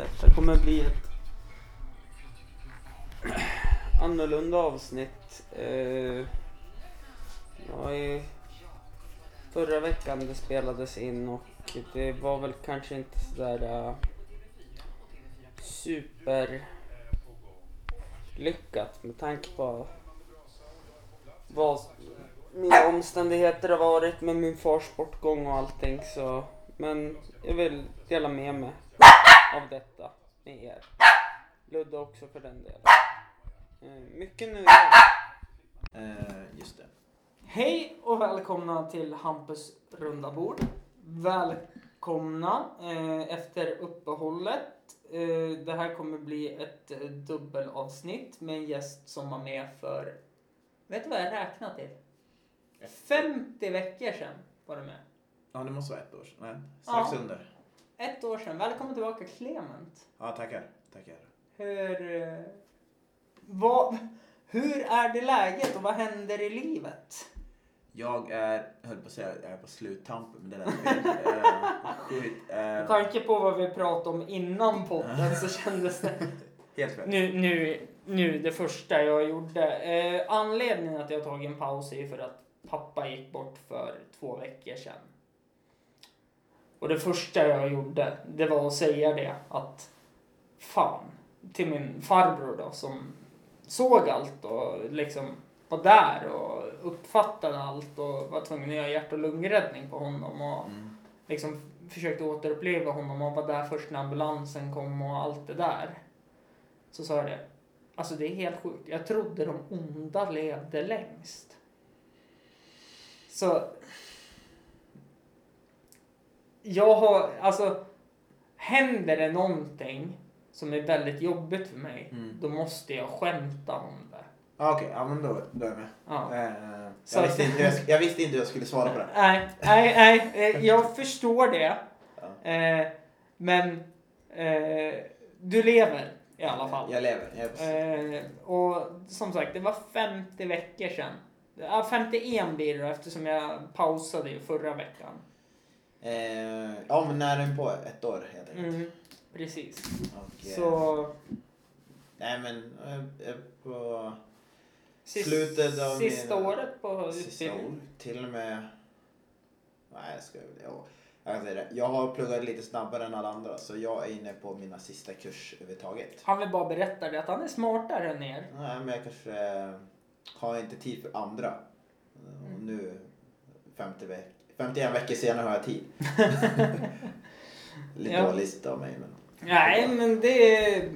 Detta kommer bli ett annorlunda avsnitt. Eh, ja, i förra veckan det spelades in och det var väl kanske inte sådär uh, eh, super lyckat med tanke på vad mina omständigheter har varit med min fars bortgång och allting så men jag vill dela med mig av detta med er. Ludde också för den delen. Eh, mycket nöje. Eh, just det. Hej och välkomna till Hampus runda bord. Välkomna eh, efter uppehållet. Eh, det här kommer bli ett eh, dubbelavsnitt med en gäst som var med för, vet du vad jag räknade till? 50 veckor sedan var du med. Ja, det måste vara ett år sedan. Nej, strax Ja. under. Ett år sedan. Välkommen tillbaka Clement. Ja, tackar. Tackar. Hur, eh, vad, hur är det läget och vad händer i livet? Jag är, höll på att säga, jag är på sluttampen, men det lät fel. eh, skit. Eh, Med tanke på vad vi pratade om innan podden så kändes det helt fel. Nu, nu, nu det första jag gjorde. Eh, anledningen att jag tagit en paus är ju för att pappa gick bort för två veckor sedan. Och det första jag gjorde, det var att säga det att fan, till min farbror då som såg allt och liksom var där och uppfattade allt och var tvungen att göra hjärt och lungräddning på honom och Mm. liksom försökte återuppleva honom och var där först när ambulansen kom och allt det där. Så sa jag det. Alltså det är helt sjukt. Jag trodde de onda levde längst. Så. Jag har, alltså. Händer det någonting som är väldigt jobbigt för mig. Mm. Då måste jag skämta om det. Ah, Okej, ja men då, då är jag med. Ja. Eh, Så- jag, visste inte, jag, jag visste inte hur jag skulle svara på det. Nej, nej, nej. eh, Jag förstår det. Ja. Eh, men eh, du lever i alla fall. Jag lever. Jag, Eh, och som sagt, det var 50 veckor sedan. Ja, 51 blir det eftersom jag pausade ju förra veckan. Eh, ja, men nära in på ett år helt enkelt. Mm, precis. Och, eh, Så Nej, men eh, eh, på sis- slutet av sista mina- året på utbildningen. till och med... Nej, jag ska... Ja, jag kan säga det. Jag har pluggat lite snabbare än alla andra, så jag är inne på mina sista kurs överhuvudtaget. Han vill bara berätta det att han är smartare än er. Nej, men jag kanske eh, har inte tid för andra. Eh, Och nu, 50 veck 51 veckor senare har jag tid. Lite Ja. dåligt av mig, men... Nej, men det är...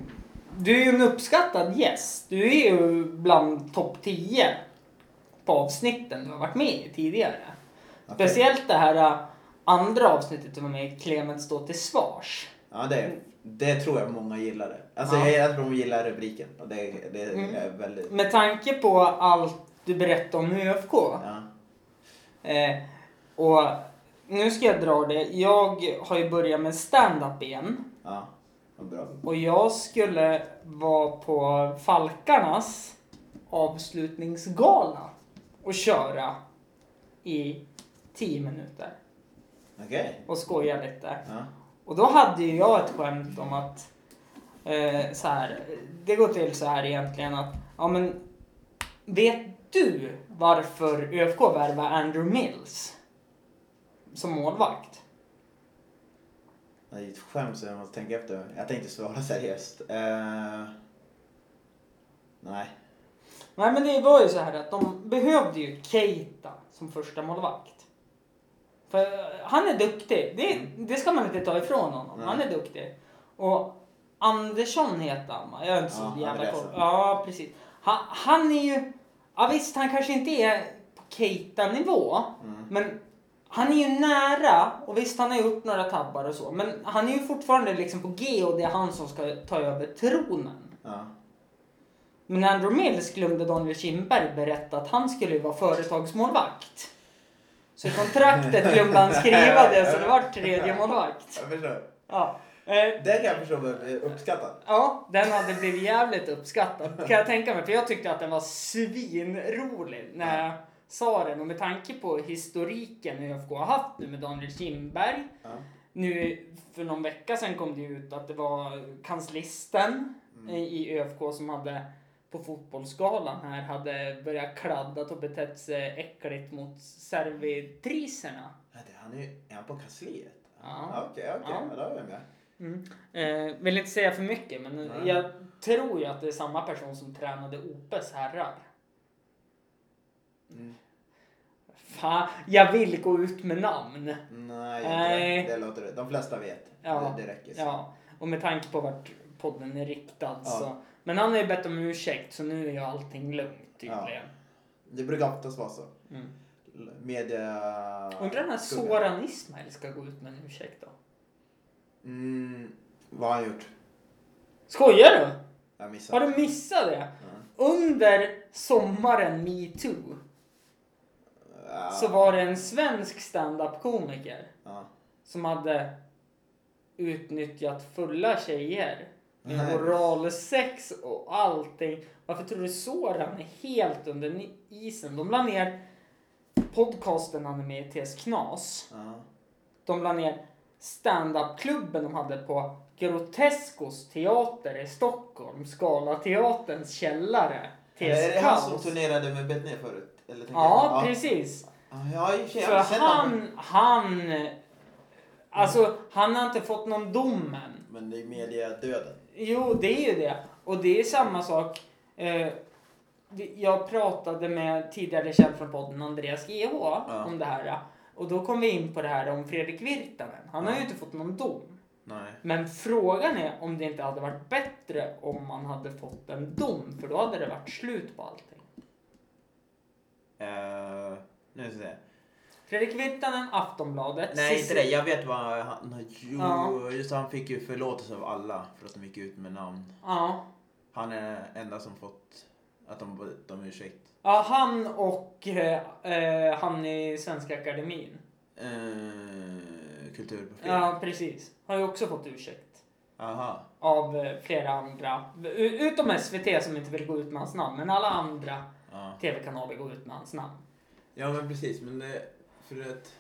Du är ju en uppskattad gäst. Du är ju bland topp 10 på avsnitten du har varit med i tidigare. Okej. Speciellt det här äh, andra avsnittet du var med i, Clement står till svars. Ja, det, det tror jag många gillade. Alltså, Ja. jag tror de gillar rubriken. Och det, det Mm. är väldigt... Med tanke på allt du berättade om ÖFK. Ja. Eh, och nu ska jag dra det. Jag har ju börjat med stand-up igen. Ja, vad bra. Och jag skulle vara på Falkarnas avslutningsgala och köra i 10 minuter Okej. och skoja lite. Ja. Och då hade ju jag ett skämt om att eh, så här, det går till så här egentligen att ja men vet du varför ÖFK värvar Andrew Mills som målvakt? Det är ett skämt så jag måste tänka efter. Jag tänkte svara seriöst. Eh, nej. Nej men det var ju så här att de behövde ju Keita som första målvakt. För han är duktig. Det, det ska man inte ta ifrån honom. Nej. Han är duktig. Och Andersson heter han? Jag är inte så Ja, jävla koll. Ja precis. Han, han är ju... Ja visst han kanske inte är på Keita-nivå. Mm. Men han är ju nära. Och visst han har gjort några tabbar och så. Men han är ju fortfarande liksom på G och det är han som ska ta över tronen. Ja. Men Andrew Mills glömde Daniel Kindberg berätta att han skulle vara företagsmålvakt. Så i kontraktet glömde han skriva det så det var tredje målvakt. Jag förstår. Ja. Eh, Det kan jag förstå var uppskattat. ja, den hade blivit jävligt uppskattad kan jag tänka mig. För jag tyckte att den var svinrolig när jag sa den. Och med tanke på historiken ÖFK har haft nu med Daniel Kindberg. Ja. nu för någon vecka sedan kom det ut att det var kanslisten Mm. i ÖFK som hade på fotbollsgalan här hade börjat kladdat och betett sig äckligt mot servitriserna. Ja, det- Han är, är han på kansliet? Ja. Okej, okej. Ja. Då är jag med. Mm. Eh, vill inte säga för mycket men Nej. jag tror ju att det är samma person som tränade Opes herrar. Mm. Fan, jag vill gå ut med namn. Nej, Nej. Det. det låter det. De flesta vet. Ja, Det, det räcker. så. Ja, och med tanke på vart podden är riktad Ja. så. Men han har ju bett om ursäkt så nu är ju allting lugnt tydligen. Det brukar oftast vara så. Mm. Media... Undrar när. Soran Ismail ska gå ut med en ursäkt då? Mm, vad har han gjort? Skojar du? Jag. Har du missat det? Ja. Under sommaren metoo Så var det en svensk stand-up-komiker Ja. som hade utnyttjat fulla tjejer. Nej. Med oralsex och allting. Varför tror du Soran är helt under isen? De la ner podcasten han är med i TS Knas. Ja. De la ner stand-up-klubben de hade på Groteskos teater i Stockholm. Scalateaterns källare. Är det TS han som turnerade med Betnér förut? Eller Ja, jag? precis. Ja, och för han, han... Alltså, han har inte fått någon dom än. Men det är mediadöden. Jo, det är ju det. Och det är samma sak. Eh, jag pratade med tidigare känd från podden Andreas GH om det här. Och då kom vi in på det här om Fredrik Virtanen. Han har ju Ja. inte fått någon dom. Nej. Men frågan är om det inte hade varit bättre om man hade fått en dom. För då hade det varit slut på allting. Uh, nu ska jag se. Fredrik Virtanen, Aftonbladet. Nej, inte det. Jag vet vad han... Jo, Ja. just han fick ju förlåtelse av alla för att de gick ut med namn. Ja. Han är enda som fått att de bett om ursäkt. ja, han och eh, eh, han i Svenska Akademin. Uh, kulturprofil. Ja, precis. Har ju också fått ursäkt. Aha. Av eh, flera andra. Utom SVT som inte vill gå ut med hans namn. Men alla andra Ja. tv-kanaler går ut med hans namn. ja, men precis. Men det, för att,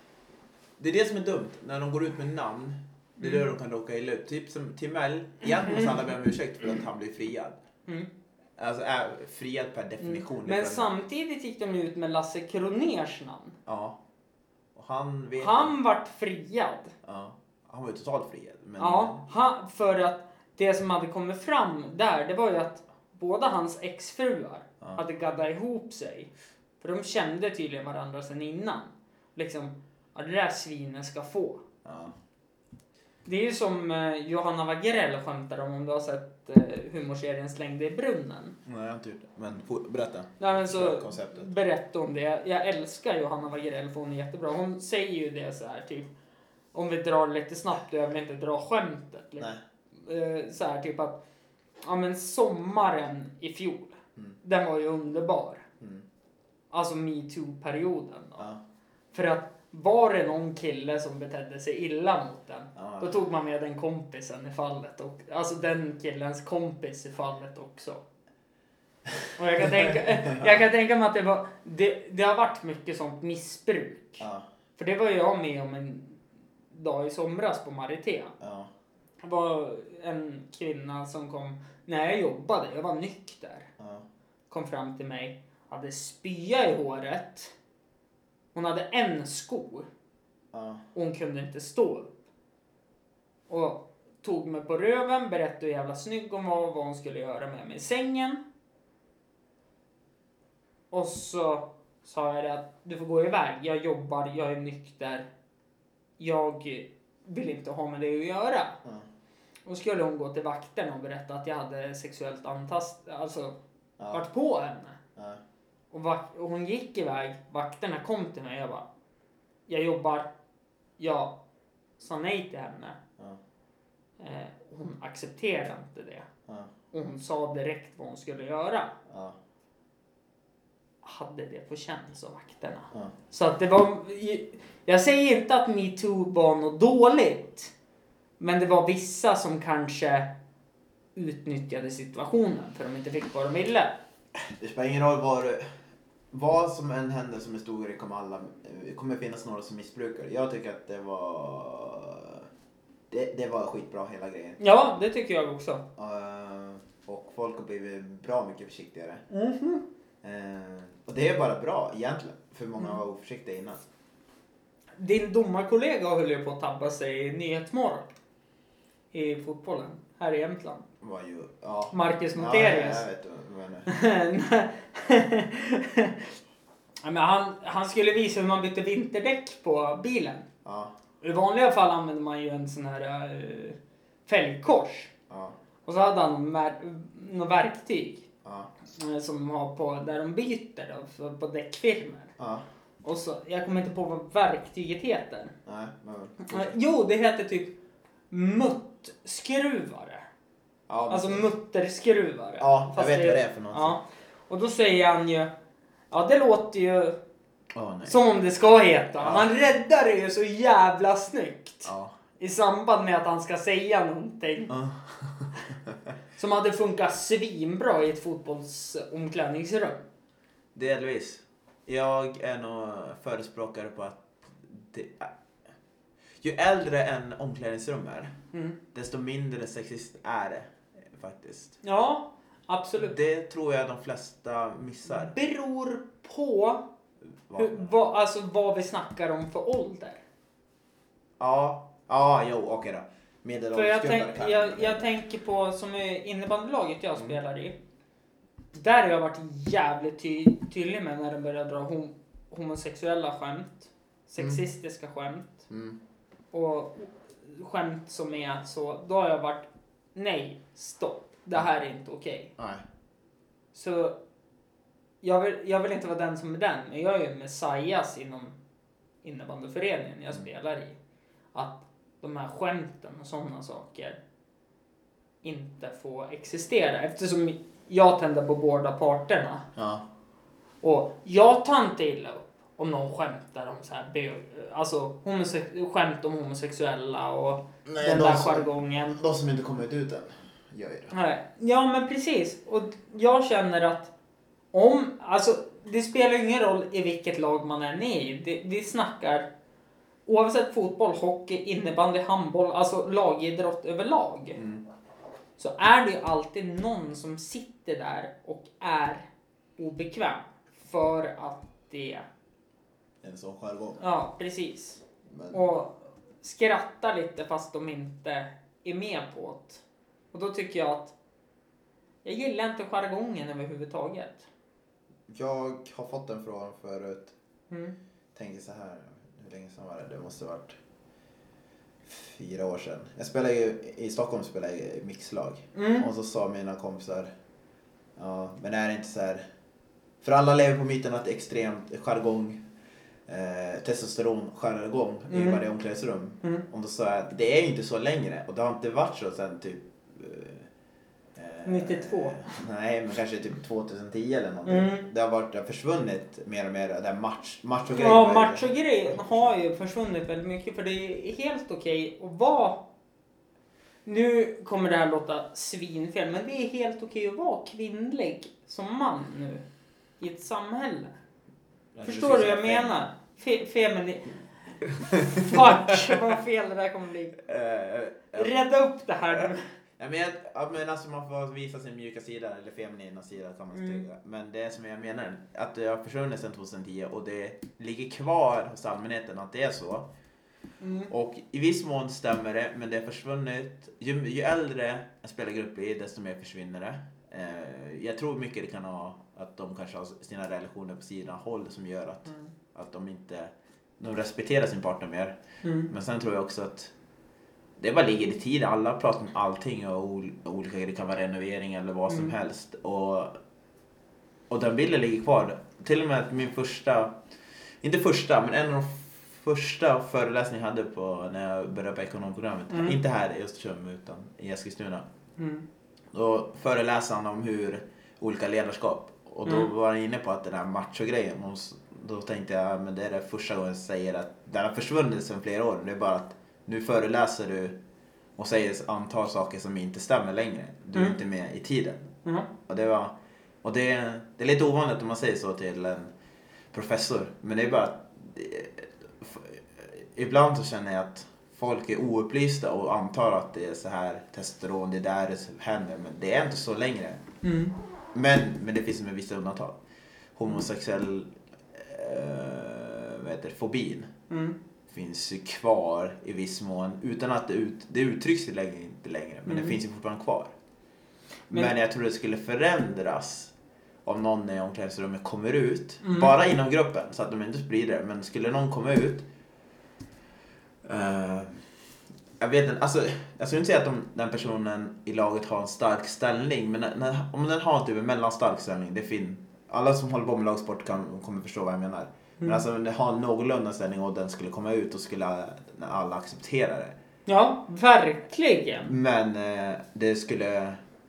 det är det som är dumt. När de går ut med namn. Det är Mm. då de kan råka illa ut. Typ som Timell. Egentligen måste alla be om ursäkt för att han blir friad. Mm. Alltså är friad per definition. Mm. Det är Men samtidigt gick de ut med Lasse Kroners namn. Ja. Och han vet... Han vart friad. Ja. Han var ju totalt friad. Men... Ja, han, för att det som hade kommit fram där, det var ju att båda hans exfruar Ja. hade gaddat ihop sig. För de kände tydligen varandra sedan innan. Liksom, ja, det där svinen ska få. Ja. Det är ju som eh, Johanna Wagrell skämtar om, om du har sett eh, humorserien Slängde i brunnen. Nej, jag har inte gjort det. Men fo- berätta. Nej, men så Konceptet. berätta om det. Jag älskar Johanna Wagrell för hon är jättebra. Hon säger ju det så här typ. Om vi drar lite snabbt jag vill inte dra skämtet. Liksom. Nej. eh, så här typ att ja men sommaren i fjol. Den var ju underbar. Mm. Alltså metoo-perioden. Ja. För att var det någon kille som betedde sig illa mot den, Ja. då tog man med den kompisen i fallet. Och, alltså den killens kompis i fallet också. Och jag kan tänka, jag kan tänka mig att det var, det, det har varit mycket sånt missbruk. Ja. För det var jag med om en dag i somras på Marité. Ja. Det var en kvinna som kom när jag jobbade, jag var nykter. Kom fram till mig, hade spya i håret. Hon hade en sko Ja. och hon kunde inte stå upp. Och tog mig på röven, berättade hur jävla snygg hon var och vad hon skulle göra med mig i sängen. Och så sa jag det att du får gå iväg, jag jobbar, jag är nykter. Jag vill inte ha med det att göra. Ja. Och skulle hon gå till vakterna och berätta att jag hade sexuellt antast, alltså Ja. varit på henne. Ja. Och, vak- och hon gick iväg, vakterna kom till mig och jag bara, jag jobbar, jag sa nej till henne. Ja. Eh, hon accepterade inte det. Ja. Och hon sa direkt vad hon skulle göra. Ja. Hade det på känn, sa vakterna. Så att det var, jag säger inte att metoo var något dåligt. Men det var vissa som kanske utnyttjade situationen för de inte fick vad de ville. Det spelar ingen roll vad, det- vad som än händer som historia kommer alla, det kommer finnas några som missbrukar. Jag tycker att det var det, det var skitbra hela grejen. Ja, det tycker jag också. Eh, och folk har blivit bra mycket försiktigare. Mhm. Eh, och det är bara bra egentligen. För många Mm. var oförsiktiga innan. Din domarkollega höll ju på att tabba sig i Nyhetsmorgon. I fotbollen. Här i Jämtland. Var ju, ja. Marcus Ja, Noterius. jag vet menar. Ja, men han, han skulle visa hur man bytte vinterdäck på bilen. Ja, I vanliga fall använder man ju en sån här uh, fälgkors. ja, Och så hade han något verktyg ja, eh, som har på där de byter då, för, på däckfirmor. ja. Och så, jag kommer inte på vad verktyget heter. Nej, men... Eh, Jo, det heter typ muttskruvare. Ja, Alltså mutterskruvare. Ja, jag Fast vet vad det är för något. Ja. Och då säger han ju, ja det låter ju nej. som det ska heta. Ja. Han räddar det ju så jävla snyggt. Ja. I samband med att han ska säga någonting. Ja. Som hade funkat svinbra i ett fotbollsomklädningsrum. Delvis. Jag är nog förespråkare på att det, ju äldre en omklädningsrum är, Mm. desto mindre sexist är det faktiskt. Ja, absolut. Det tror jag de flesta missar. Beror på hur, Vad- alltså, vad vi snackar om för ålder. Ja, ja, jo, okej då. För jag, tänk, jag, jag tänker på som innebandylaget jag Mm. spelar i. Där har jag varit jävligt ty tydlig med när de börjar dra hom homosexuella skämt. Sexistiska skämt. Mm. Och skämt som är så. Då har jag varit nej, stopp. Det här är inte okej. Nej. Så jag vill, jag vill inte vara den som är den. Men jag är ju messias inom innebandyföreningen jag Mm. spelar i. Att de här skämten och sådana saker inte får existera. Eftersom jag tänder på båda parterna. Ja. Och jag tar inte illa upp om någon skämtar om så här, alltså skämt om homosexuella och Nej, den de där som- jargongen. De som inte kommit ut än gör ju det. Nej. Ja men precis. Och jag känner att om, alltså det spelar ingen roll i vilket lag man är med i. Det- Vi snackar oavsett fotboll, hockey, innebandy, handboll, alltså lagidrott överlag. Mm. Så är det ju alltid någon som sitter där och är obekväm. För att det, En sån jargong. ja precis. Men, Och skrattar lite fast de inte är med på det. Och då tycker jag att jag gillar inte jargongen överhuvudtaget. jag har fått en fråga förut. Mm. Tänker så här, hur länge sedan var det? Det måste ha varit fyra år sedan. Jag spelade ju, i Stockholm spelade jag i mixlag. Mm. Och så sa mina kompisar, ja men är det inte så här, för alla lever på myten att extremt jargong, eh, testosteron jargong i Mm. varje omklädningsrum. Mm. Då sa jag, det är ju inte så längre och det har inte varit så sen typ eh, eh, 92. Nej, men kanske typ 2010 eller någonting. Mm. Det har varit, det har försvunnit mer och mer, det där match, macho Ja, machogrejen har ju försvunnit väldigt mycket för det är helt okej att vara nu kommer det här låta svinfel, men det är helt okej att vara kvinnlig som man nu i ett samhälle. Förstår du vad jag menar? Fe femini... Fuck vad fel det där kommer bli. Uh, Rädda upp det här nu. Ja, men, jag, ja, men alltså man får visa sin mjuka sida eller feminina sida man Mm. Men det som jag menar, att det har försvunnit sedan 2010 och det ligger kvar hos allmänheten att det är så. Mm. Och i viss mån stämmer det, men det har försvunnit. Ju, ju äldre en spelargrupp blir, desto mer försvinner det. Eh, jag tror mycket det kan ha att de kanske har sina relationer på sina håll som gör att, Mm. att de inte de respekterar sin partner mer. Mm. Men sen tror jag också att det bara ligger i tiden. Alla pratar om allting och ol- olika Det kan vara renovering eller vad som Mm. helst. Och, och den bilden ligger kvar. Till och med att min första, inte första, men en av de första föreläsningar jag hade på när jag började på ekonomprogrammet. Mm. Inte här i Östersund utan i Eskilstuna. Mm. Då föreläste han om hur olika ledarskap. Och då Mm. var han inne på att den här macho-grejen. Då tänkte jag, men det är det första gången jag säger att den har försvunnit sedan flera år. Det är bara att nu föreläser du och säger ett antal saker som inte stämmer längre. Du är Mm. inte med i tiden. Mm. Och det var, och det, det är lite ovanligt om man säger så till en professor. Men det är bara att f- ibland så känner jag att folk är oupplysta och antar att det är så här testosteron, det är där det händer. Men det är inte så längre. Mm. Men, men det finns med vissa undantag. Homosexuell eh, vad heter fobin Mm. finns ju kvar i viss mån utan att det, ut, det uttrycks ju längre, inte längre. Men Mm. det finns ju fortfarande kvar. Men- Men, jag tror det skulle förändras om någon i omklädningsrummet kommer ut. Mm. Bara inom gruppen så att de inte sprider det. Men skulle någon komma ut. eh, jag vet inte, alltså jag skulle inte säga att de, den personen i laget har en stark ställning. Men när, om den har typ en mellanstark ställning, det är fin. Alla som håller på med lagsport kan, kommer förstå vad jag menar. Men Mm. alltså om den har en någorlunda ställning och den skulle komma ut och skulle alla acceptera det. Ja, verkligen. Men eh, det skulle...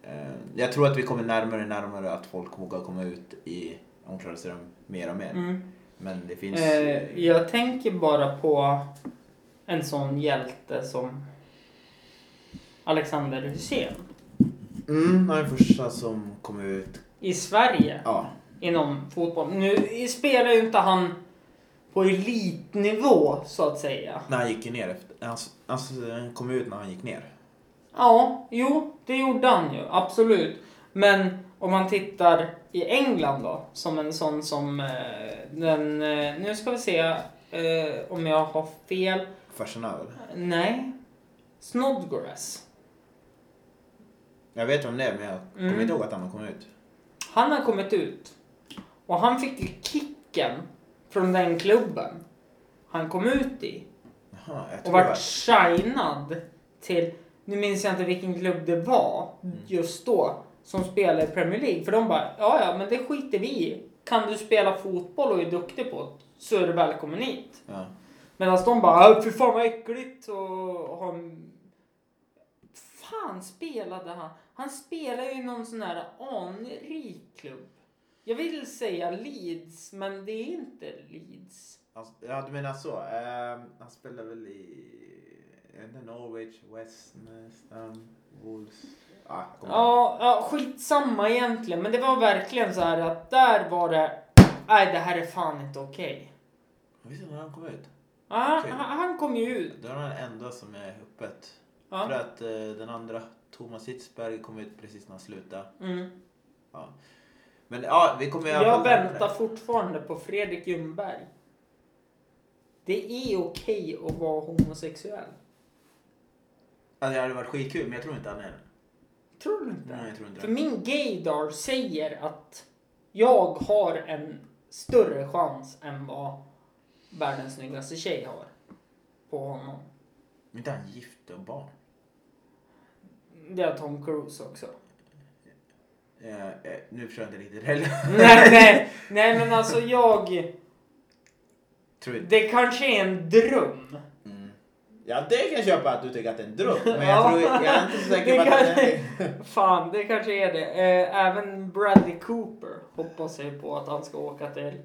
Eh, jag tror att vi kommer närmare och närmare att folk vågar komma ut i omklädningsrum mer och mer. Mm. Men det finns... Eh, jag tänker bara på en sån hjälte som Alexander Hussein Mm, han är den första som kom ut. i Sverige Ja. inom fotboll. Nu spelar ju inte han på elitnivå så att säga. När han gick ner efter... Alltså, alltså, han kom ut när han gick ner. Ja, jo, det gjorde han ju. Absolut. Men om man tittar i England då, som en sån som eh, den... Eh, nu ska vi se eh, om jag har fel. Farsan väl? Nej. Snodgrass. Jag vet vem det är men jag kommer Mm. inte ihåg att han har kommit ut. Han har kommit ut. Och han fick ju kicken från den klubben han kom ut i. Jaha, jag Och tror vart det. signad till, nu minns jag inte vilken klubb det var just då, som spelade i Premier League. För de bara, ja ja men det skiter vi i. Kan du spela fotboll och är duktig på det så är du välkommen hit. Ja. Medan de bara, "Äh, fy fan vad äckligt och har en... Fan spelade han? Han spelar ju någon sån här anrik klubb. Jag vill säga Leeds, men det är inte Leeds. Alltså, ja, du menar så. Ehm, han spelade väl i... Inte, Norwich, West, Ham, Wolves. Ah. Ja, ja, skitsamma egentligen. Men det var verkligen så här att där var det, nej det här är fan inte okej. Inte när han kom ut. Ja, Okej. han, han kom ju ut. Det var den enda som är öppet. För Ja. att eh, den andra, Thomas Hitzberg, kom ut precis när han slutade. Mm. Ja. Men ja, vi kommer i alla Jag fall väntar fortfarande på Fredrik Ljungberg. Det är okej att vara homosexuell. Alltså, det hade varit skitkul, men jag tror inte han är det. Tror du inte? Nej, jag tror inte För det. min gaydar säger att jag har en större chans än vad världens snyggaste tjej har på honom. Men inte han gift och barn? Det har Tom Cruise också. Eh, eh, nu förstår jag inte riktigt heller. nej, nej, nej men alltså jag... tror. Det kanske är en dröm. Mm. Ja, det kan jag köpa att du tycker att det är en dröm. Men Ja. jag, tror, jag är inte så säker på att det är... Fan, det kanske är det. Eh, även Bradley Cooper hoppas jag på att han ska åka till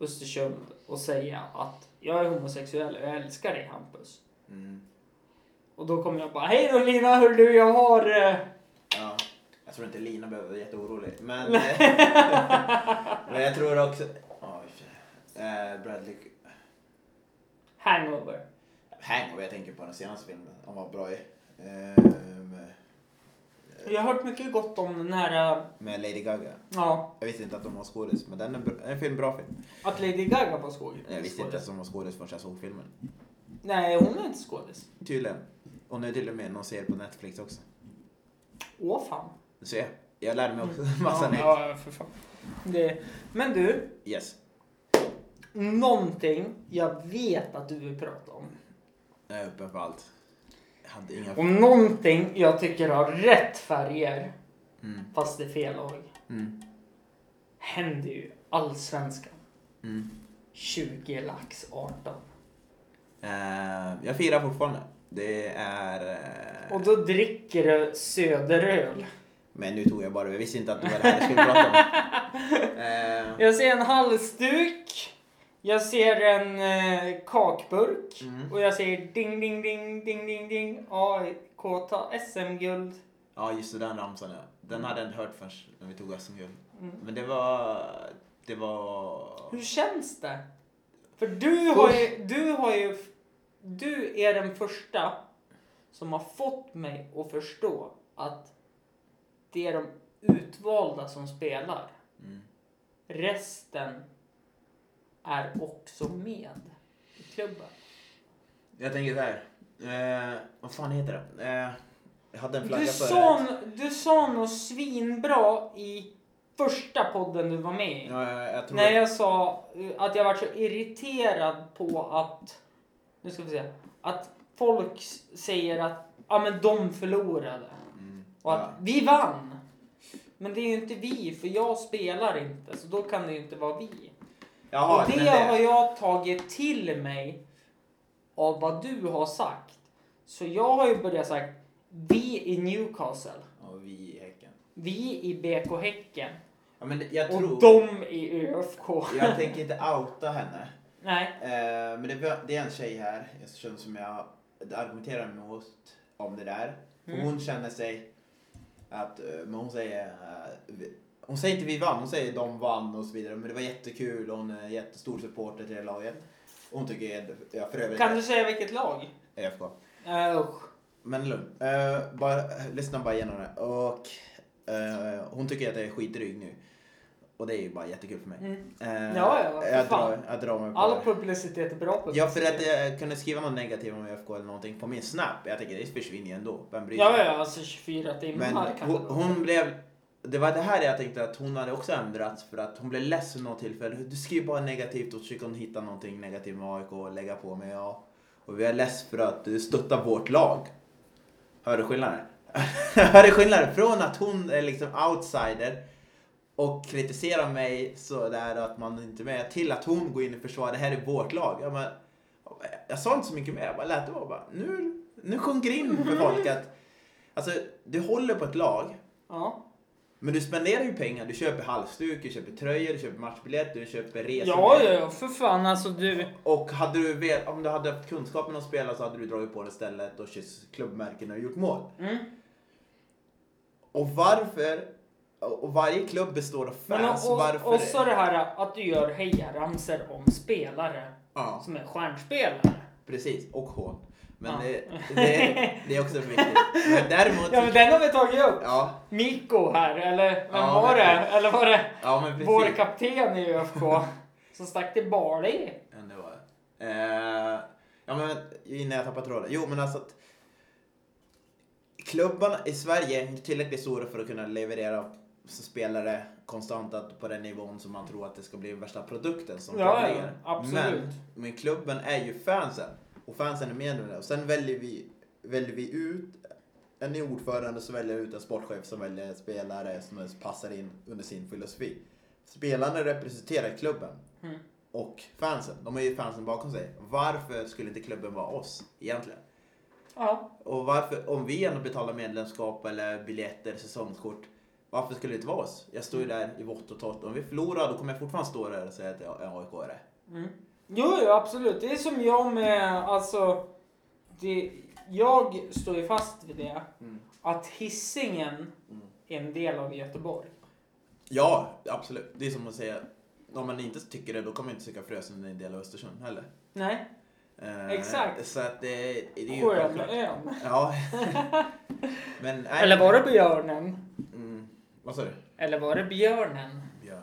Östersund och säga att jag är homosexuell och jag älskar dig Hampus. Mm. Och då kommer jag bara, hej då Lina, hör du, jag har... Eh... Ja. Jag tror inte Lina behöver vara jätteorolig. Men, eh, men jag tror också... Oj, eh, Bradley... Hangover. Hangover, jag tänker på den senaste filmen. Han var bra i. Ehm, Jag har hört mycket gott om den här, eh, med Lady Gaga. ja, Jag visste inte att de var skådis, men den är en film, bra film. att Lady Gaga var skådis. Jag visste inte att de var skådis förrän jag såg filmen. Nej, hon är inte skådis. Tydligen. Och nu är till och med någon serie på Netflix också. Åh fan. Du ser, jag lärde mig också massa ja, nytt. ja, för fan. Det... Men du, Yes. någonting jag vet att du vill prata om. Jag är öppen för allt. Hade inga... Om någonting jag tycker har rätt färger, Mm. fast det är fel lag, Mm. händer ju allsvenskan. Mm. 20 lax 18. Eh, jag firar fortfarande. Det är... eh, Och då dricker du söderöl. Men nu tog jag bara, jag visste inte att det var det här jag skulle prata om. Eh, Jag ser en halsduk. Jag ser en eh, kakburk. Mm. Och jag ser ding, ding, ding, ding, ding, ding. AIK tar SM-guld. ja, just det, den ramsan ja. Den hade jag inte hört förrän när vi tog SM-guld. Mm. Men det var... Det var... Hur känns det? För du har ju, du har ju du är den första som har fått mig att förstå att det är de utvalda som spelar. Mm. Resten är också med i klubben. Jag tänker så här. Eh, vad fan heter det? Eh, jag hade en flagga Du sa, du sa något svinbra i första podden du var med i. Ja, jag, jag När jag sa eh, att jag var så irriterad på att, nu ska vi se, att folk säger att ja men de förlorade Mm. och att Ja. vi vann. Men det är ju inte vi, för jag spelar inte, så då kan det ju inte vara vi. Jaha, och det, men har jag tagit till mig av vad du har sagt. Så jag har ju börjat sagt vi i Newcastle, Och vi i Häcken. vi i BK Häcken Ja, men jag tror... och de i ÖFK. Jag tänker inte outa henne. Nej. Eh, men det, det är en tjej här Östersund som jag argumenterar emot om det där. Mm. Hon känner sig att, eh, men hon säger, eh, hon säger inte vi vann, hon säger de vann och så vidare. Men det var jättekul och hon är jättestor supporter till det laget. Och hon tycker, ja för övrigt, Kan du säga vilket lag? ÖFK. Uh, usch. Men lugn. Eh, bara, lyssna bara igenom det. Och eh, hon tycker att jag är skitdryg nu. Och det är ju bara jättekul för mig. Mm. Eh, Ja, ja, jag, fan. drar, jag drar mig på All det. publicitet är bra publicitet. Ja, för att jag kunde skriva något negativt om ÖFK eller någonting på min Snap. Jag tänker det försvinner ju ändå. Vem bryr sig? Ja, ja, alltså 24 timmar Men kan hon, hon blev... Det var det här jag tänkte att hon hade också ändrats för att hon blev ledsen något tillfälle. Du skriver bara negativt och försöker hon hitta någonting negativt med AIK och lägga på mig. Ja. Och vi är less för att du stöttar vårt lag. Hör du skillnaden? Hör du skillnaden? Från att hon är liksom outsider och kritiserar mig sådär att man inte är med till att hon går in och försvarar det här är vårt lag. Jag, bara, jag sa inte så mycket mer, jag bara lät det vara. Bara, nu, nu sjunker in för folk att alltså, du håller på ett lag Ja men du spenderar ju pengar. Du köper halsduk, du köper tröjor, du köper matchbiljett, du köper resor. Ja, ja, för fan alltså du. Och hade du, om du hade haft kunskapen att spela så hade du dragit på det stället och kysst klubbmärken och gjort mål. Mm. Och varför? Och varje klubb består av Men fans. och, varför? och så det här att du gör hejaramsor om spelare Ja, som är stjärnspelare. precis. Och hån. Men Ja. det, det, det är också viktigt. Men däremot... Ja, men den har vi tagit upp. Ja, Mikko här, eller vem Ja, var det? Eller var det ja vår kapten i ÖFK som stack till Bali? Ja, det var det. Eh, ja, men innan jag tappar tråden. Jo, men alltså att klubbarna i Sverige är inte tillräckligt stora för att kunna leverera spelare konstant att- på den nivån som man tror att det ska bli värsta produkten som Ja, ja, absolut. Men, men klubben är ju fansen och fansen är med nu. Och sen väljer vi, väljer vi ut en ny ordförande så väljer ut en sportchef som väljer en spelare som passar in under sin filosofi. Spelarna representerar klubben Mm. och fansen. De har ju fansen bakom sig. Varför skulle inte klubben vara oss egentligen? Ja. Och varför, om vi ändå betalar medlemskap eller biljetter, säsongskort. Varför skulle det inte vara oss? Jag står ju där i vått och torrt. Om vi förlorar då kommer jag fortfarande stå där och säga att jag är AIK-are. Mm. Jo, jo, absolut. Det är som jag med, alltså. Det, jag står ju fast vid det. Mm. Att hissingen Mm. är en del av Göteborg. Ja, absolut. Det är som att säga, om man inte tycker det då kommer inte tycka Frösön är en del av Östersund heller. Nej, Eh, Exakt. Så att det, det är ju skön självklart. ön. Ja. Men, nej. Eller var det björnen? Mm. Vad sa du? Eller var det björnen? Björn.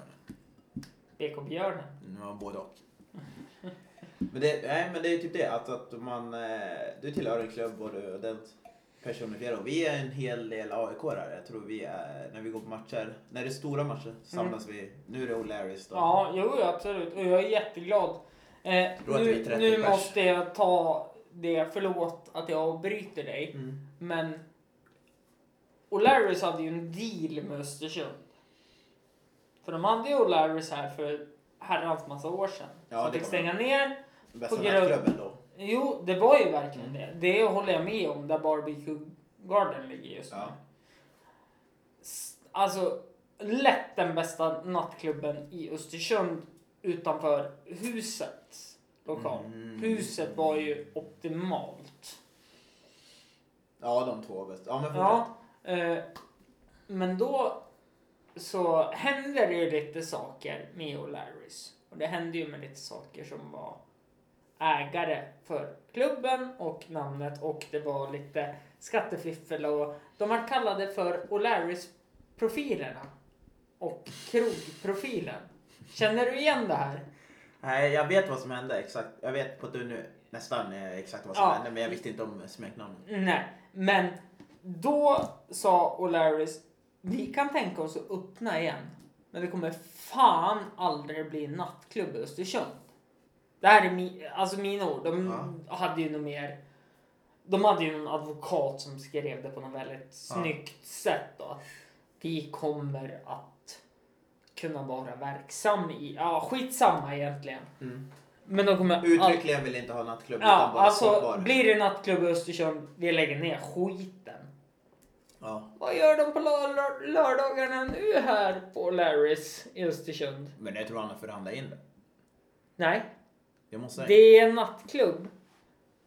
BK Björnen. Har både och. Men det, nej, men det är typ det att, att man, eh, du tillhör en klubb och du den personifierar. Och vi är en hel del aik -are. Jag tror vi är, när vi går på matcher, när det är stora matcher samlas vi. Nu är det O'Larrys då. Ja, jo, absolut. Och jag är jätteglad. Eh, är nu 30 nu måste jag ta det, förlåt att jag avbryter dig. Mm. Men O'Larrys hade ju en deal med Östersund. För de hade ju O'Larrys här för herrans massa år sedan. Ja, som det fick stänga ner. Bästa nattklubben då. Jo, det var ju verkligen det. Det håller jag med om, där Barbecue Garden ligger just nu. Ja. Alltså, lätt den bästa nattklubben i Östersund utanför husets lokal. Mm. Huset var ju optimalt. Ja, de två bästa. Ja, men. Ja, eh, men då så hände det ju lite saker med O'Larrys. Och det hände ju med lite saker som var ägare för klubben och namnet och det var lite skattefiffel och de var kallade för O'Larrys-profilerna och krogprofilen. Känner du igen det här? Nej, jag vet vad som hände exakt. Jag vet på nu nästan eh, exakt vad som Ja. hände, men jag visste inte om smeknamnet. Nej, men då sa O'Larrys vi kan tänka oss att öppna igen. Men det kommer fan aldrig bli nattklubb i Östersund. Det här är mi, alltså mina ord. De hade ju något mer. De hade ju en advokat som skrev det på något väldigt snyggt sätt. Då. Att vi kommer att kunna vara verksam i, ja skitsamma egentligen. Mm. Men de kommer all- Uttryckligen vill inte ha nattklubb utan Ja, bara alltså sportbar. blir det nattklubb i Östersund, vi lägger ner skiten. Ja. Vad gör de på lör- lördagarna nu här på Larrys i Östersund? Men jag tror han har förhandlat in det. Nej, Det måste jag. det är en nattklubb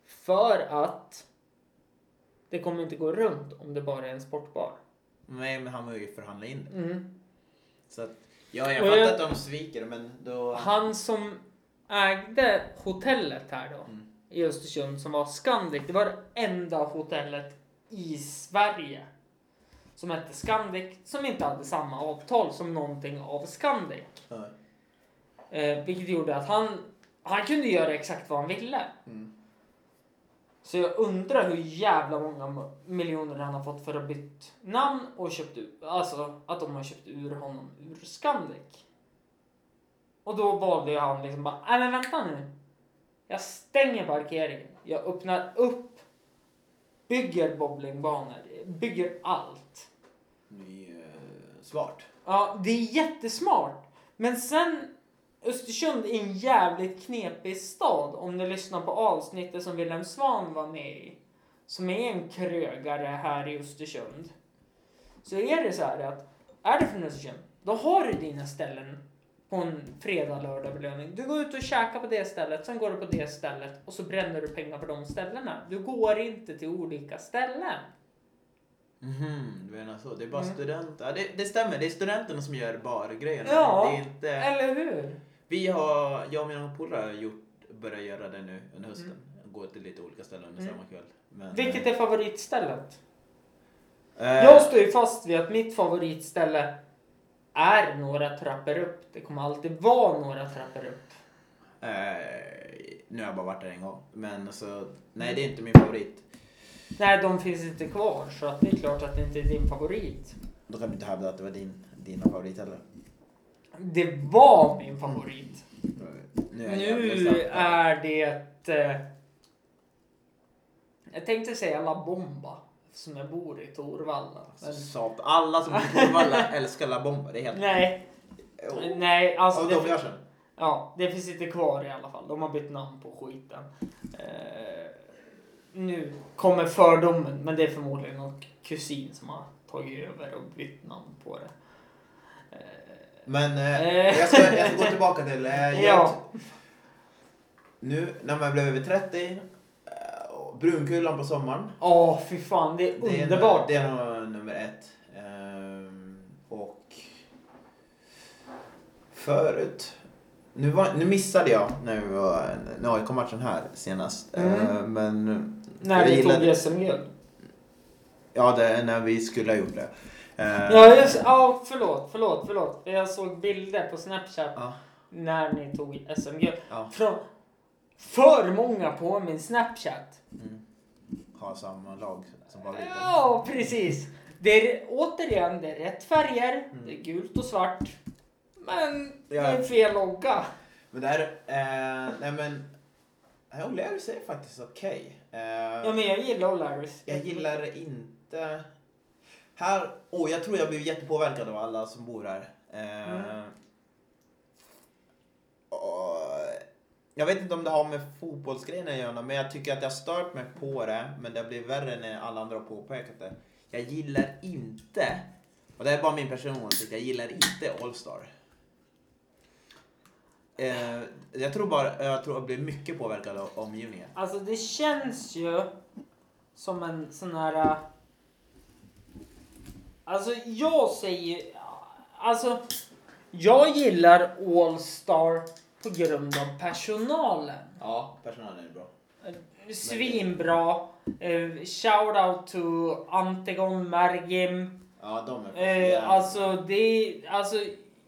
för att det kommer inte gå runt om det bara är en sportbar. Nej, men han har ju förhandlat in det. Mm. Så att, ja, jag Och fattar jag- att de sviker, men då... Han som ägde hotellet här då Mm. i Östersund som var Scandic. Det var det enda hotellet i Sverige som hette Scandic som inte hade samma avtal som någonting av Scandic. Ja. Eh, vilket gjorde att han, han kunde göra exakt vad han ville. Mm. Så jag undrar hur jävla många miljoner han har fått för att bytt namn och köpt ut, alltså att de har köpt ur honom ur Scandic. Och då valde han liksom bara, nej men vänta nu. Jag stänger parkeringen. Jag öppnar upp, bygger bowlingbanor, bygger allt. Det är eh, svart. Ja, det är jättesmart. Men sen Östersund är en jävligt knepig stad om du lyssnar på avsnittet som Wilhelm Svan var med i. Som är en krögare här i Östersund. Så är det så här att är du från Östersund, då har du dina ställen på en fredag, lördag belöning. Du går ut och käkar på det stället, sen går du på det stället och så bränner du pengar på de ställena. Du går inte till olika ställen. Mhm, du menar så. Det är bara Mm. studenter. Ja, det, det stämmer, det är studenterna som gör bargrejerna. Ja, det är inte... Eller hur? Vi har, jag och mina polare har gjort, börjat göra det nu under hösten. Gå till lite olika ställen under Mm. samma kväll. Men, Vilket är favoritstället? eh, Jag står ju fast vid att mitt favoritställe är några trappor upp. Det kommer alltid vara några trappor upp. eh, nu har jag bara varit där en gång. Men alltså, nej det är inte min favorit. Nej, de finns inte kvar så att det är klart att det inte är din favorit. Då kan du inte hävda att det var din, dina favorit heller. Det var min favorit. Nu är Nu det... Eh, jag tänkte säga La Bomba som jag bor i Torvalla. Men, Sat, alla som bor på Torvalla älskar La Bomba. Det är helt... nej, Oh. nej, alltså det, de. Ja, det finns inte kvar i alla fall. De har bytt namn på skiten. Eh, nu kommer fördomen, men det är förmodligen någon kusin som har tagit över och bytt namn på det. Eh, Men eh, Eh. jag, ska, jag ska gå tillbaka till... Eh, Ja. Nu när man blev över 30, eh, och brunkullan på sommaren. Åh, fy fan, det är Det är, underbart. Det är nog nummer ett. Ehm, och förut, nu, var, nu missade jag när vi var när AIK-matchen här senast. Mm. Ehm, men När vi gillade- tog SM-guld. ja, det är när vi skulle ha gjort det. Ehm, Ja, just, ja, förlåt, förlåt, förlåt. Jag såg bilder på Snapchat ja, när ni tog SM-guld. ja. Från för många på min Snapchat. Mm. Ha samma lag som favoriten. Ja, precis. Det är återigen, det är rätt färger. Mm. Det är gult och svart. Men det Ja. är fel logga. Men det här, eh, nej men, jag upplever sig faktiskt okej. Eh, Ja, men jag gillar O'Larrys. Jag gillar inte... Här, oh, jag tror jag blev jättepåverkad av alla som bor här. Eh, Mm. och, jag vet inte om det har med fotbollsgrejen att göra, men jag tycker att jag stört mig på det. Men det blir värre när alla andra har påpekat det. Jag gillar inte, och det är bara min personliga åsikt, jag gillar inte Allstar. Eh, jag tror bara, jag tror jag blir mycket påverkad av omgivningen. Alltså det känns ju som en sån här... Alltså jag säger... Alltså jag gillar All-Star på grund av personalen. Ja, personalen är bra. Svinbra. Eh, shout out to Antigon Mergim. Ja, de är Eh, alltså, det, alltså,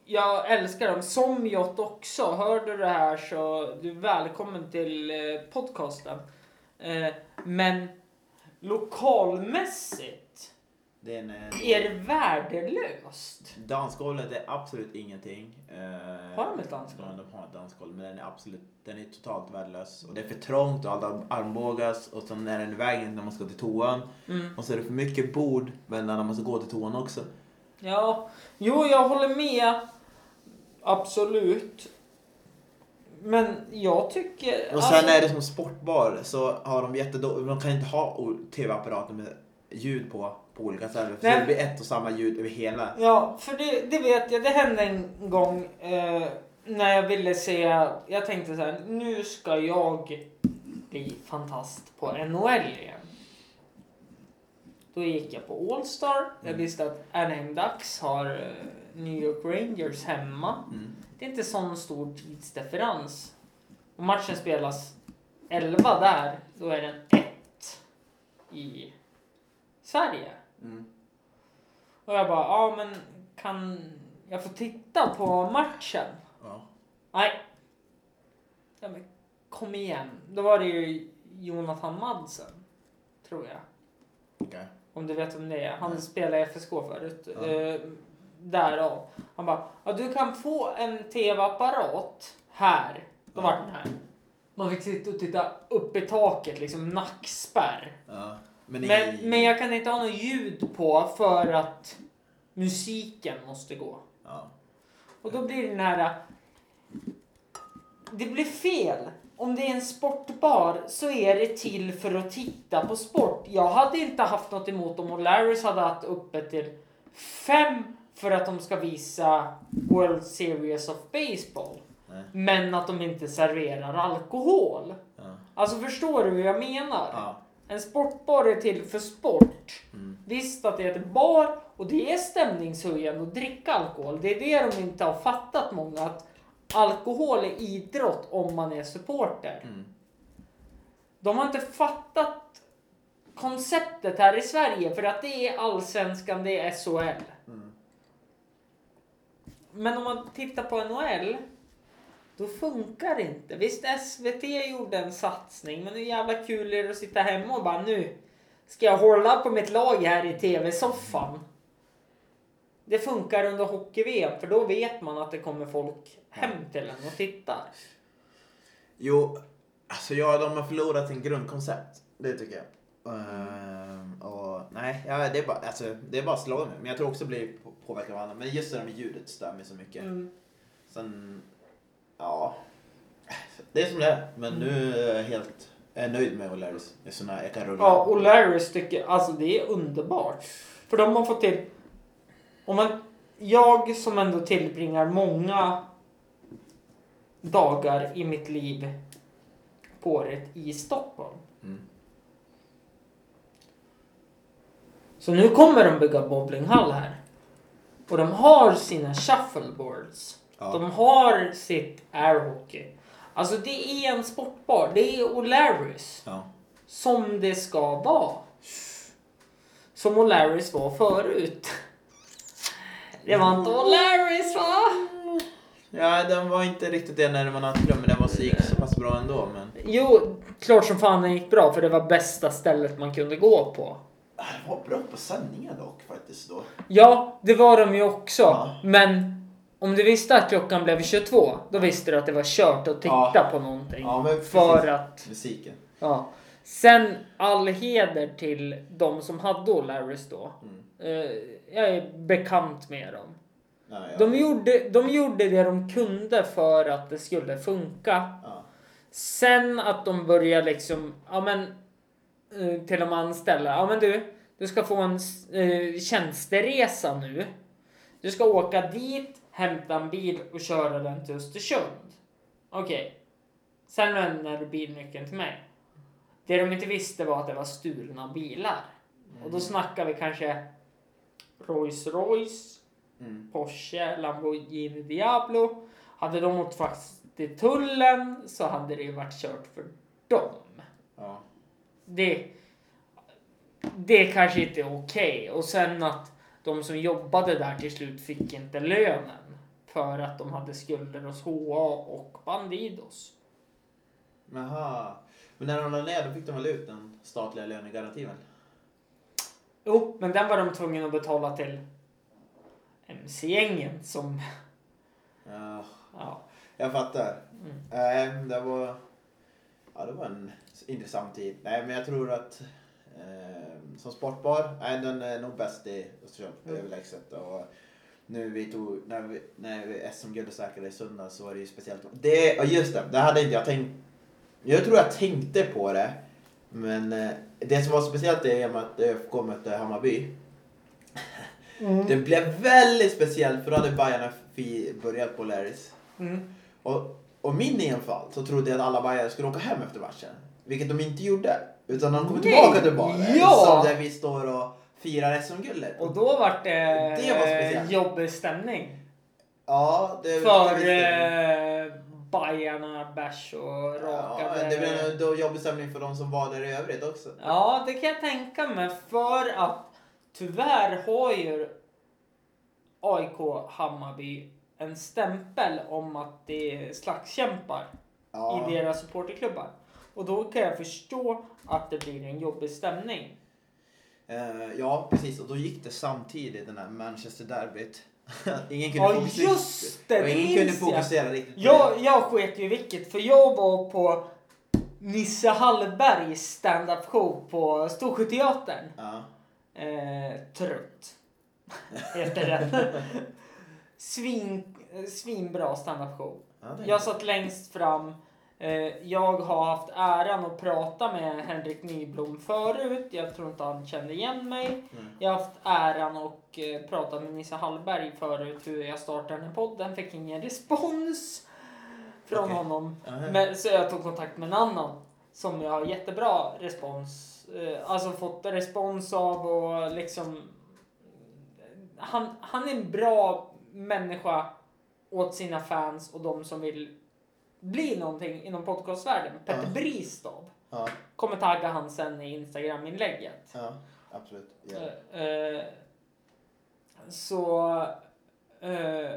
jag älskar dem. Somjot också. Hör du det här så du är välkommen till eh, podcasten. Eh, men lokalmässigt det är en, är det värdelöst. Dansgolvet är absolut ingenting. Eh, Har de ett dansgolv? De har ett dansgolv, men den är absolut, den är totalt värdelös. Och det är för trångt och alla armbågas och sen är den i vägen när man ska till toan. Mm. Och så är det för mycket bord mellan när man ska gå till toan också. Ja, jo, jag håller med. Absolut. Men jag tycker... Och sen alltså- är det som sportbar så har de jättedåligt, de kan inte ha tv-apparater med ljud på, på olika. För Nej. det blir ett och samma ljud över hela. Ja, för det, det vet jag. Det hände en gång eh, när jag ville se... Jag tänkte så här, nu ska jag bli fantast på NHL igen. Då gick jag på All-Star. Jag Mm. visste att Anaheim Ducks har eh, New York Rangers hemma. Mm. Det är inte sån stor tidsdifferens. Om matchen spelas 11 där, då är den 1 i Sverige. Mm. Och jag bara, ja men kan jag få titta på matchen? Ja. Nej. Ja, men kom igen. Då var det ju Jonathan Madsen, tror jag. Okej. Om du vet om det är. Han Nej. spelade i FSK förut. Ja. Eh, därav. Han bara, ja, du kan få en tv-apparat här. Då Ja. var den här. Man fick sitta och titta upp i taket, liksom nackspärr. Ja. Men, Men, i... men jag kan inte ha något ljud på för att musiken måste gå. Ja. Och då blir den här... Det blir fel. Om det är en sportbar så är det till för att titta på sport. Jag hade inte haft något emot om O'Larrys hade haft uppe till fem för att de ska visa World Series of Baseball. Nej. Men att de inte serverar alkohol. Ja. Alltså förstår du hur jag menar? Ja. En sportbar är till för sport. Mm. Visst att det heter bar och det är stämningshöjande att dricka alkohol. Det är det de inte har fattat många. Att alkohol är idrott om man är supporter. Mm. De har inte fattat konceptet här i Sverige för att det är allsvenskan, det är SHL. Mm. Men om man tittar på NHL, då funkar det inte. Visst, SVT gjorde en satsning, men hur jävla kul är det att sitta hemma och bara nu ska jag hålla på mitt lag här i tv-soffan. Det funkar under hockey-VM, för då vet man att det kommer folk hem till en och tittar. Jo, alltså ja, de har förlorat sin grundkoncept. Det tycker jag. Ehm, och nej, ja, det är bara, alltså, det är bara slående. Men jag tror också blir på- påverkad av andra. Men just det där med ljudet stör mig så mycket. Mm. Sen, ja. Det är som det är. Men nu är jag helt jag är nöjd med O'Larrys. Jag kan rulla. Ja, och Larrys tycker, alltså det är underbart. För de har fått till, om man, jag som ändå tillbringar många dagar i mitt liv på året i Stockholm. Mm. Så nu kommer de bygga bowlinghall här. Och de har sina shuffleboards. Ja. De har sitt airhockey. Alltså det är en sportbar. Det är O'Larrys. Ja. Som det ska vara. Som O'Larrys var förut. Det var inte O'Larrys va? ja, den var inte riktigt det när man hade men den var så, gick så pass bra ändå. Men Jo, klart som fan den gick bra för det var bästa stället man kunde gå på. Den var bra på sändningar dock faktiskt då. Ja, det var de ju också. Ja. Men om du visste att klockan blev 22, då visste du att det var kört att titta Ja. på någonting. Ja, men för precis. att, Musiken. ja. Sen all heder till de som hade O'Larrys då. Mm. Eh, jag är bekant med dem. Ja, ja. De gjorde, de gjorde det de kunde för att det skulle funka. Ja. Sen att de börjar liksom, ja men eh, till de anställda, ja men du, du ska få en uh, tjänsteresa nu. Du ska åka dit, hämta en bil och köra den till Östersund. Okej. Sen lämnar du bilnyckeln till mig. Det de inte visste var att det var stulna bilar. Och då snackar vi kanske Rolls Royce, Mm. Porsche, Lamborghini Diablo. Hade de åkt fast till tullen så hade det ju varit kört för dem. Ja. Det, det kanske inte är okej. Och sen att de som jobbade där till slut fick inte lönen för att de hade skulder hos HA och Bandidos. Jaha. Men när de la ner då fick de väl ut den statliga lönegarantin väl? Jo, men den var de tvungna att betala till MC-gängen som... Ja, Ja. jag fattar. Mm. Nej, det var... Ja, det var en intressant tid. Nej, men jag tror att eh, som sportbar, nej, den är nog bäst i Östersund, Mm. överlägset. Och nu vi tog, när vi, när vi SM-guldet säkrade i söndags så var det ju speciellt. Det, ja, just det, det hade inte jag tänkt. Jag tror jag tänkte på det. Men eh, det som var speciellt är med att ÖFK mötte Hammarby. Det blev väldigt speciellt för då hade Bajarna börjat på Larrys. Mm. Och, och min enfald så trodde jag att alla Bajare skulle åka hem efter matchen. Vilket de inte gjorde. Utan de kom Nej! tillbaka till baren. Ja! Som där vi står och firar SM-guldet. Och då vart det, Det var speciellt. eh, jobbig stämning. Ja, det För eh, Bajarna, bärs och jag. ja, rakade. Det blev nog jobbig stämning för de som var där i övrigt också. Ja, det kan jag tänka mig. För att tyvärr har ju AIK Hammarby en stämpel om att det är slagskämpar Ja. i deras supporterklubbar. Och då kan jag förstå att det blir en jobbig stämning. Eh, ja, precis. Och då gick det samtidigt den här Manchester derbyt. ingen kunde Ja, fokusera, just det! det ingen kunde jag. fokusera riktigt på Jag, jag sket ju vilket, för jag var på Nisse Hallbergs stand-up show på Storsjöteatern. Ja. Eh, trött. Heter den. Svin, eh, svinbra standup show. Ja, Jag satt längst fram. Eh, jag har haft äran att prata med Henrik Nyblom förut. Jag tror inte han kände igen mig. Mm. Jag har haft äran att eh, prata med Nisse Hallberg förut hur jag startade den här podden. Fick ingen respons från Okej. honom. Aha. Men, så jag tog kontakt med en annan som jag har jättebra respons, eh, alltså fått respons av och liksom han, han är en bra människa åt sina fans och de som vill bli någonting inom podcastvärlden. Petter Ja. Bristav. Ja, Kommer tagga han sen i Instagram-inlägget. ja, absolut. Ja. Eh, eh, så... eh,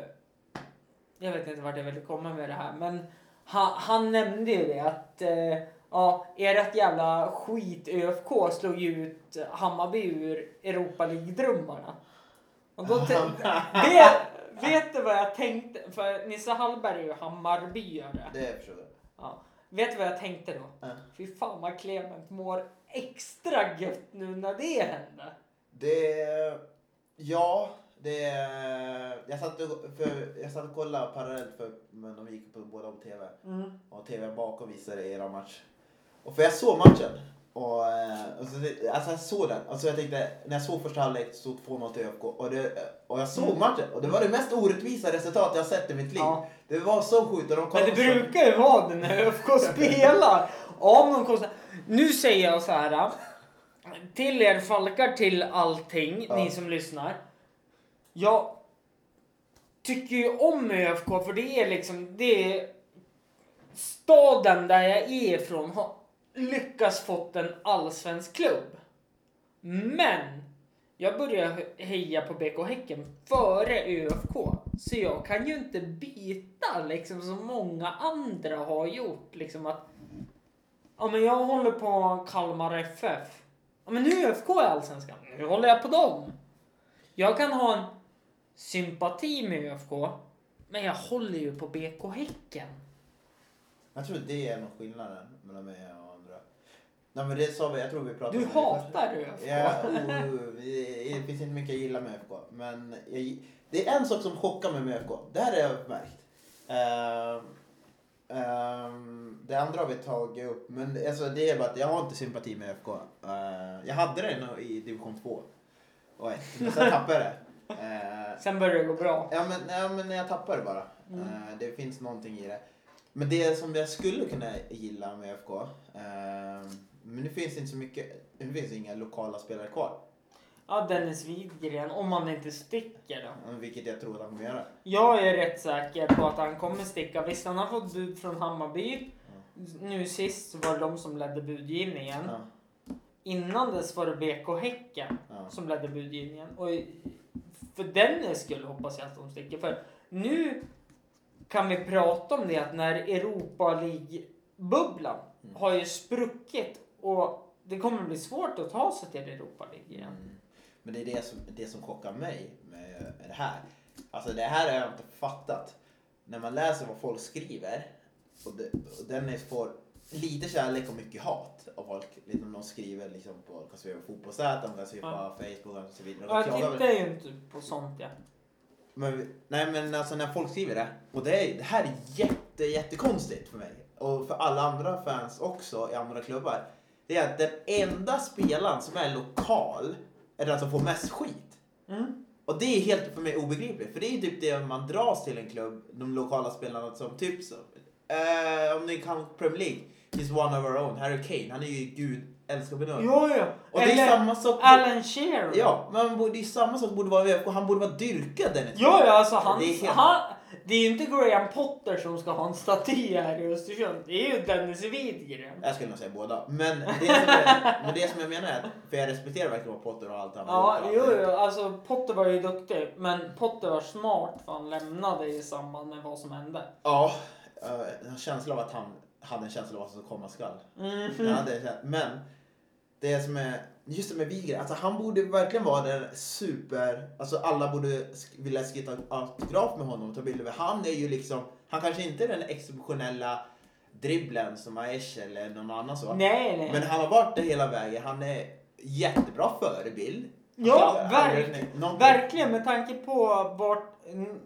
jag vet inte vart jag ville komma med det här, men han, han nämnde ju det att uh, ja, ert jävla skit ÖFK slog ju ut Hammarby ur Europa League-drömmarna. Och då tänkte, vet, du vad jag tänkte? För Nisse Hallberg är ju Hammarbyare. Det förstår jag. Ja. Vet du vad jag tänkte då? Ja. Fy fan vad Clement mår extra gött nu när det hände. Det... Ja, det... Jag satt och, för, jag satt och kollade parallellt för men de gick på båda på TV. Mm. Och TVn bakom visade era match. Och för jag såg matchen. Och, eh, och så, alltså jag såg den. Alltså jag tänkte, när jag såg första halvlek stod 2-0 till ÖFK. Och, det, och jag såg Mm. matchen. Och det var det mest orättvisa resultat jag sett i mitt liv. Ja. Det var så sjukt. Och de Men det så- brukar ju vara det när ÖFK spelar. Om de kostar... Nu säger jag så här. Till er falkar till allting, Ja. ni som lyssnar. Jag tycker ju om ÖFK för det är liksom, det är staden där jag är ifrån lyckas lyckats fått en allsvensk klubb. Men jag började heja på BK Häcken före ÖFK. Så jag kan ju inte byta liksom som många andra har gjort. Liksom att Ja men jag håller på Kalmar FF. Ja men nu är ÖFK i Allsvenskan. Nu håller jag på dem. Jag kan ha en sympati med ÖFK. Men jag håller ju på BK Häcken. Jag tror det är nog skillnaden mellan mig och. Nej men det sa vi, jag tror vi pratade Du om det hatar ÖFK. Ja, oh, det finns inte mycket jag gillar med ÖFK. Men jag, det är en sak som chockar mig med ÖFK. Det här har jag märkt. Ehm, ehm, det andra har vi tagit upp. Men alltså, det är bara att jag har inte sympati med ÖFK. Uh, jag hade det i division 2 och 1. Men sen tappade jag det. Eh, Sen börjar det gå bra. Ja men, ja, men jag tappar det bara. Mm. Det finns någonting i det. Men det som jag skulle kunna gilla med FK. Men det finns inte så mycket. Det finns inga lokala spelare kvar. Ja, Dennis Widgren. Om han inte sticker då. Vilket jag tror att han kommer göra. Jag är rätt säker på att han kommer sticka. Visst, han har fått bud från Hammarby. Nu sist så var det de som ledde budgivningen. Ja, Innan dess var det BK Häcken ja. som ledde budgivningen. Och för Dennis skull hoppas jag att de sticker. För nu kan vi prata om det att när Europa League-bubblan Mm. har ju spruckit och det kommer bli svårt att ta sig till Europa League igen. Mm. Men det är det som, det som chockar mig med det här. Alltså det här har jag inte fattat. När man läser vad folk skriver och, det, och Dennis får lite kärlek och mycket hat av folk. Liksom de skriver liksom på, de kan skriva på fotbollsät, de kan skriva Ja. på Facebook och så vidare. Och jag tittar ju inte på sånt ja. men, nej men alltså när folk skriver det. Och det, är, det här är jätte, jättekonstigt för mig. Och för alla andra fans också i andra klubbar. Det är att den enda spelaren som är lokal är den som får mest skit. Mm. Och det är helt för mig obegripligt. För det är typ det man dras till en klubb, de lokala spelarna som typ så. Eh, om ni kan Premier League. He's one of our own. Harry Kane, han är ju gud älskar benåd. Ja, ja. Och det är Eller samma sak. Alan Shearer. Ja, men det är samma sak borde vara i ÖFK. Han borde vara dyrkad Dennis. Ja, ja, alltså han, han, det är ju inte Graham Potter som ska ha en staty här i Östersund. Det är ju Dennis Widgren. Jag skulle nog säga båda. Men det som, är, men det som jag menar är, för jag respekterar verkligen vad Potter och allt han Ja, jo, jo, alltså Potter var ju duktig, men Potter var smart för han lämnade i samband med vad som hände. Ja, eh, jag har en känsla av att han hade en känsla av vad som komma skall. Mm. Känsla- Men det som är, just det med Wigren, alltså han borde verkligen vara den super, alltså alla borde vilja skriva autograf med honom och ta bilder med. Han är ju liksom, han kanske inte är den exceptionella dribblen som Aish eller någon annan så. Nej, nej. Men han har varit det hela vägen. Han är jättebra förebild. Ja, Han- verk- någonting- Verkligen, med tanke på vart,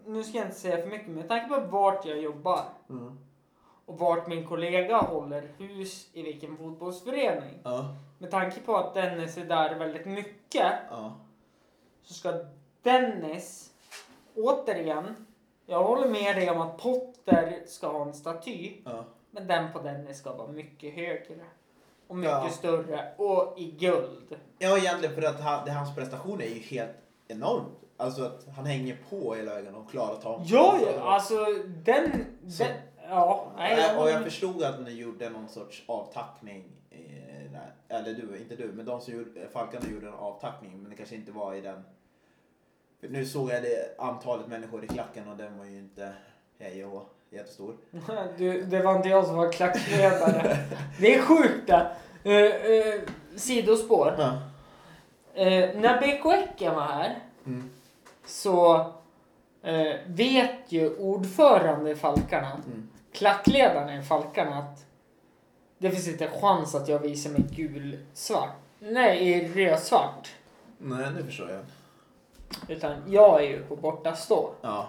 nu ska jag inte säga för mycket, men med tanke på vart jag jobbar Mm. och vart min kollega håller hus i vilken fotbollsförening. Ja, Med tanke på att Dennis är där väldigt mycket ja. så ska Dennis, återigen, jag håller med dig om att Potter ska ha en staty, ja. men den på Dennis ska vara mycket högre. Och mycket Ja. större och i guld. Ja, egentligen för att han, hans prestation är ju helt enormt. Alltså att han hänger på hela vägen och klarar att ta Ja, ja, alltså den, Så- den ja, nej, och jag jag, förstod att ni gjorde någon sorts avtackning. eh. Eller du, inte du, men de som gjorde, Falkarna gjorde en avtackning. Men det kanske inte var i den. För nu såg jag det antalet människor i klacken och den var ju inte hej och jättestor. du, det var inte jag som var klackledare. det är sjukt det. Uh, uh, sidospår. Ja. Eh, när BK Häcken var här Mm. så eh, vet ju ordförande i Falkarna, Mm. klackledaren i Falkarna att det finns inte en chans att jag visar mig gul-svart. Nej, röd-svart. Nej, det förstår jag. Utan jag är ju på borta stå. Ja.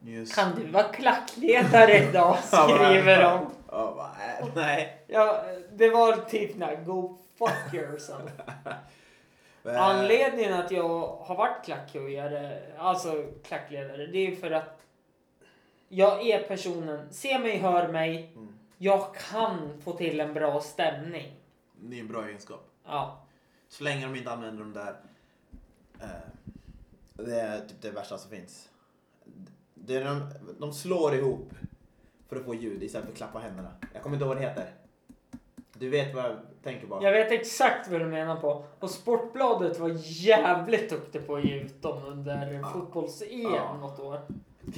Just. Kan du vara klackledare idag? Skriver de. Ja, nej. Ja, det var typ när go fuck yourself. Anledningen att jag har varit klackhöjare, alltså klackledare, det är för att jag är personen, se mig, hör mig, Mm. jag kan få till en bra stämning. Det är en bra egenskap. Ja, Så länge de inte använder de där... Eh, det är typ det värsta som finns. Det är de, de slår ihop för att få ljud istället för att klappa händerna. Jag kommer inte ihåg vad det heter. Du vet vad jag tänker på? jag vet exakt vad du menar på. Och Sportbladet var jävligt duktig på att ge ut dem under Ja. fotbolls-EM Ja. något år.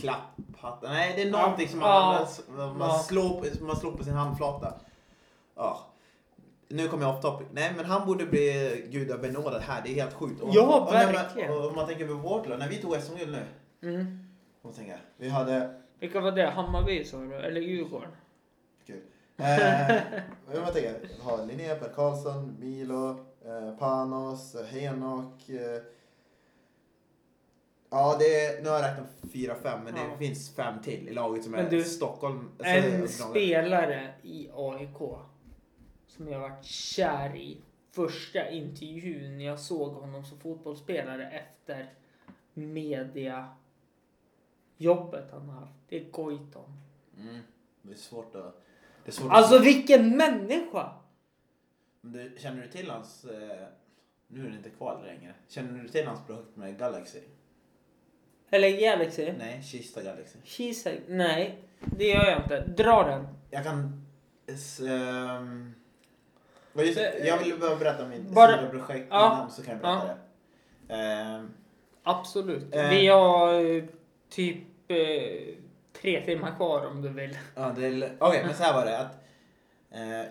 Klapphatt. Nej, det är någonting som man, Ja. man, slår på, man slår på sin handflata. Ja. Nu kommer jag off topic. Nej, men han borde bli gudabenådad här. Det är helt sjukt. Och, Ja, och man- verkligen. Och om man tänker på vårt lag. När vi tog SM-guld nu. Mm. Man tänker, vi hade Vilka var det? Hammarby sa du? Eller Djurgården? Kul. Eh, jag tänker, har Linné, Per Karlsson, Milo, eh, Panos, Henok. Eh, ja, det är, nu har jag räknat fyra, fem, men Ja. det finns fem till i laget som Men är du, Stockholm. så- En spelare i AIK som jag varit kär i första intervjun jag såg honom som fotbollsspelare efter media jobbet han har haft. Det är Goitom. Mm, det är svårt att... Det är svårt Alltså att, vilken människa! Du, känner du till hans... Eh, Nu är det inte kvar längre. Känner du till hans projekt med Galaxy? Eller Galaxy? Nej, Kista Galaxy. Kisa? Nej, det gör jag inte. Dra den. Jag kan... Ehm, vad just, jag vill bara berätta om min Bara- sidoprojekt ja, innan så kan jag berätta ja. det. Ehm, Absolut. Eh. Vi har eh, typ eh, tre timmar kvar om du vill. Ja, Okej, men så här var det. Att,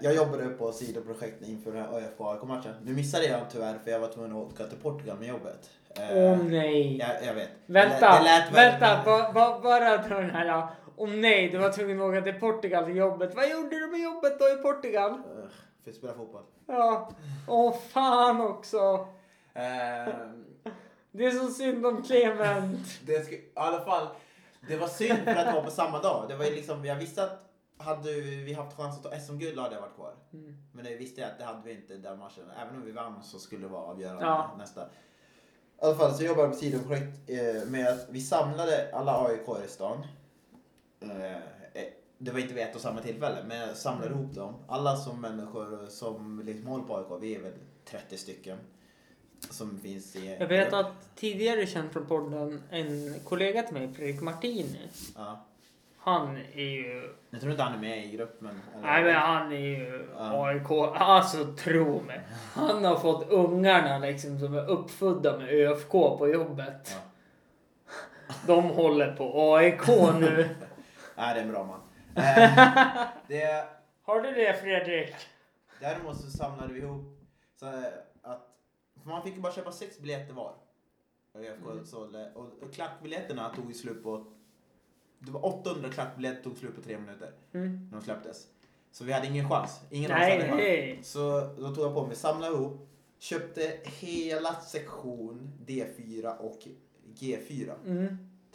jag jobbade på sidoprojekt inför den här ÖFK AIK-matchen. Nu missade jag tyvärr för jag var tvungen att åka till Portugal med jobbet. Eh, Åh nej. jag, jag vet. Vänta, Det lät väldigt- vänta, ba, ba, bara dra den här. Åh nej, du var tvungen att åka till Portugal till jobbet. Vad gjorde du med jobbet då i Portugal? Uh, för att spela fotboll. Ja, åh fan också. Det är så synd om Clement. det ska, I alla fall, det var synd för att det var på samma dag. Det var ju liksom, jag visste att hade vi haft chans att ta SM-guld hade jag varit kvar. Mm. Men det visste jag att det hade vi inte den matchen. Även om vi vann så skulle det vara avgörande Ja. nästa. I alla fall så jobbade jag på sidoprojekt eh, med att vi samlade alla AIK i stan. Eh, eh, det var inte vid ett och samma tillfälle, men jag samlade ihop dem. Alla som människor som liksom håller på AIK, vi är väl 30 stycken. Som finns i... Jag vet att tidigare känd från podden en kollega till mig, Fredrik Martini. Ja. Han är ju... Jag tror inte han är med i gruppen. eller- Nej men han är ju Ja. AIK. Alltså tro mig. Han har fått ungarna liksom som är uppfödda med ÖFK på jobbet. Ja. De håller på AIK nu. Nej, det är en bra man. Eh, det, Har du det Fredrik? däremot så samlade vi ihop så att man fick ju bara köpa sex biljetter var. Och ÖFK Mm. sålde. Och, och klackbiljetterna tog ju slut på... Det var 800 klackbiljetter tog slut på tre minuter Mm. när de släpptes. Så vi hade ingen chans. Ingen Nej, hade chans. Så då tog jag på mig, samlade ihop, köpte hela sektion D4 och G4. Mm.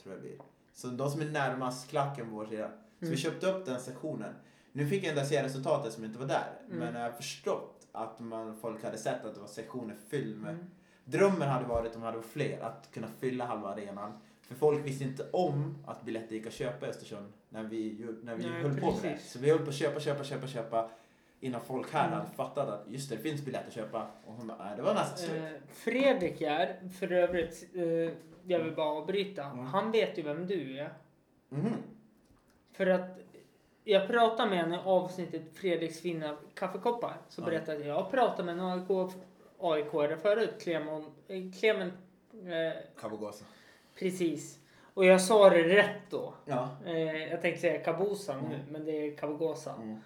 tror jag det blir. Så de som är närmast klacken på vår sida. Så Mm. vi köpte upp den sektionen. Nu fick jag inte se resultatet som inte var där. Mm. Men jag har förstått att man, folk hade sett att det var sektioner fylld med... Mm. Drömmen hade varit om det hade varit fler, att kunna fylla halva arenan. För folk visste inte om att biljetter gick att köpa i Östersund när vi, när vi Nej, höll på med det. precis. Så vi höll på att köpa, köpa, köpa, köpa innan folk här Mm. hade fattat att just det, det finns biljetter att köpa. Och hon bara, det var nästan slut. Eh, Fredrik är, för övrigt, eh, jag vill bara avbryta. Mm. Han vet ju vem du är. Mhm. För att jag pratade med henne i avsnittet Fredriks fina kaffekoppar. Så Ja. berättade jag, jag pratade med en AIK, AIK förut, Clement, eh, Clement eh, Kabogosa. Precis. Och jag sa det rätt då. Ja. Eh, jag tänkte säga Kabosa nu, Mm. men det är Kabogosa. Mm.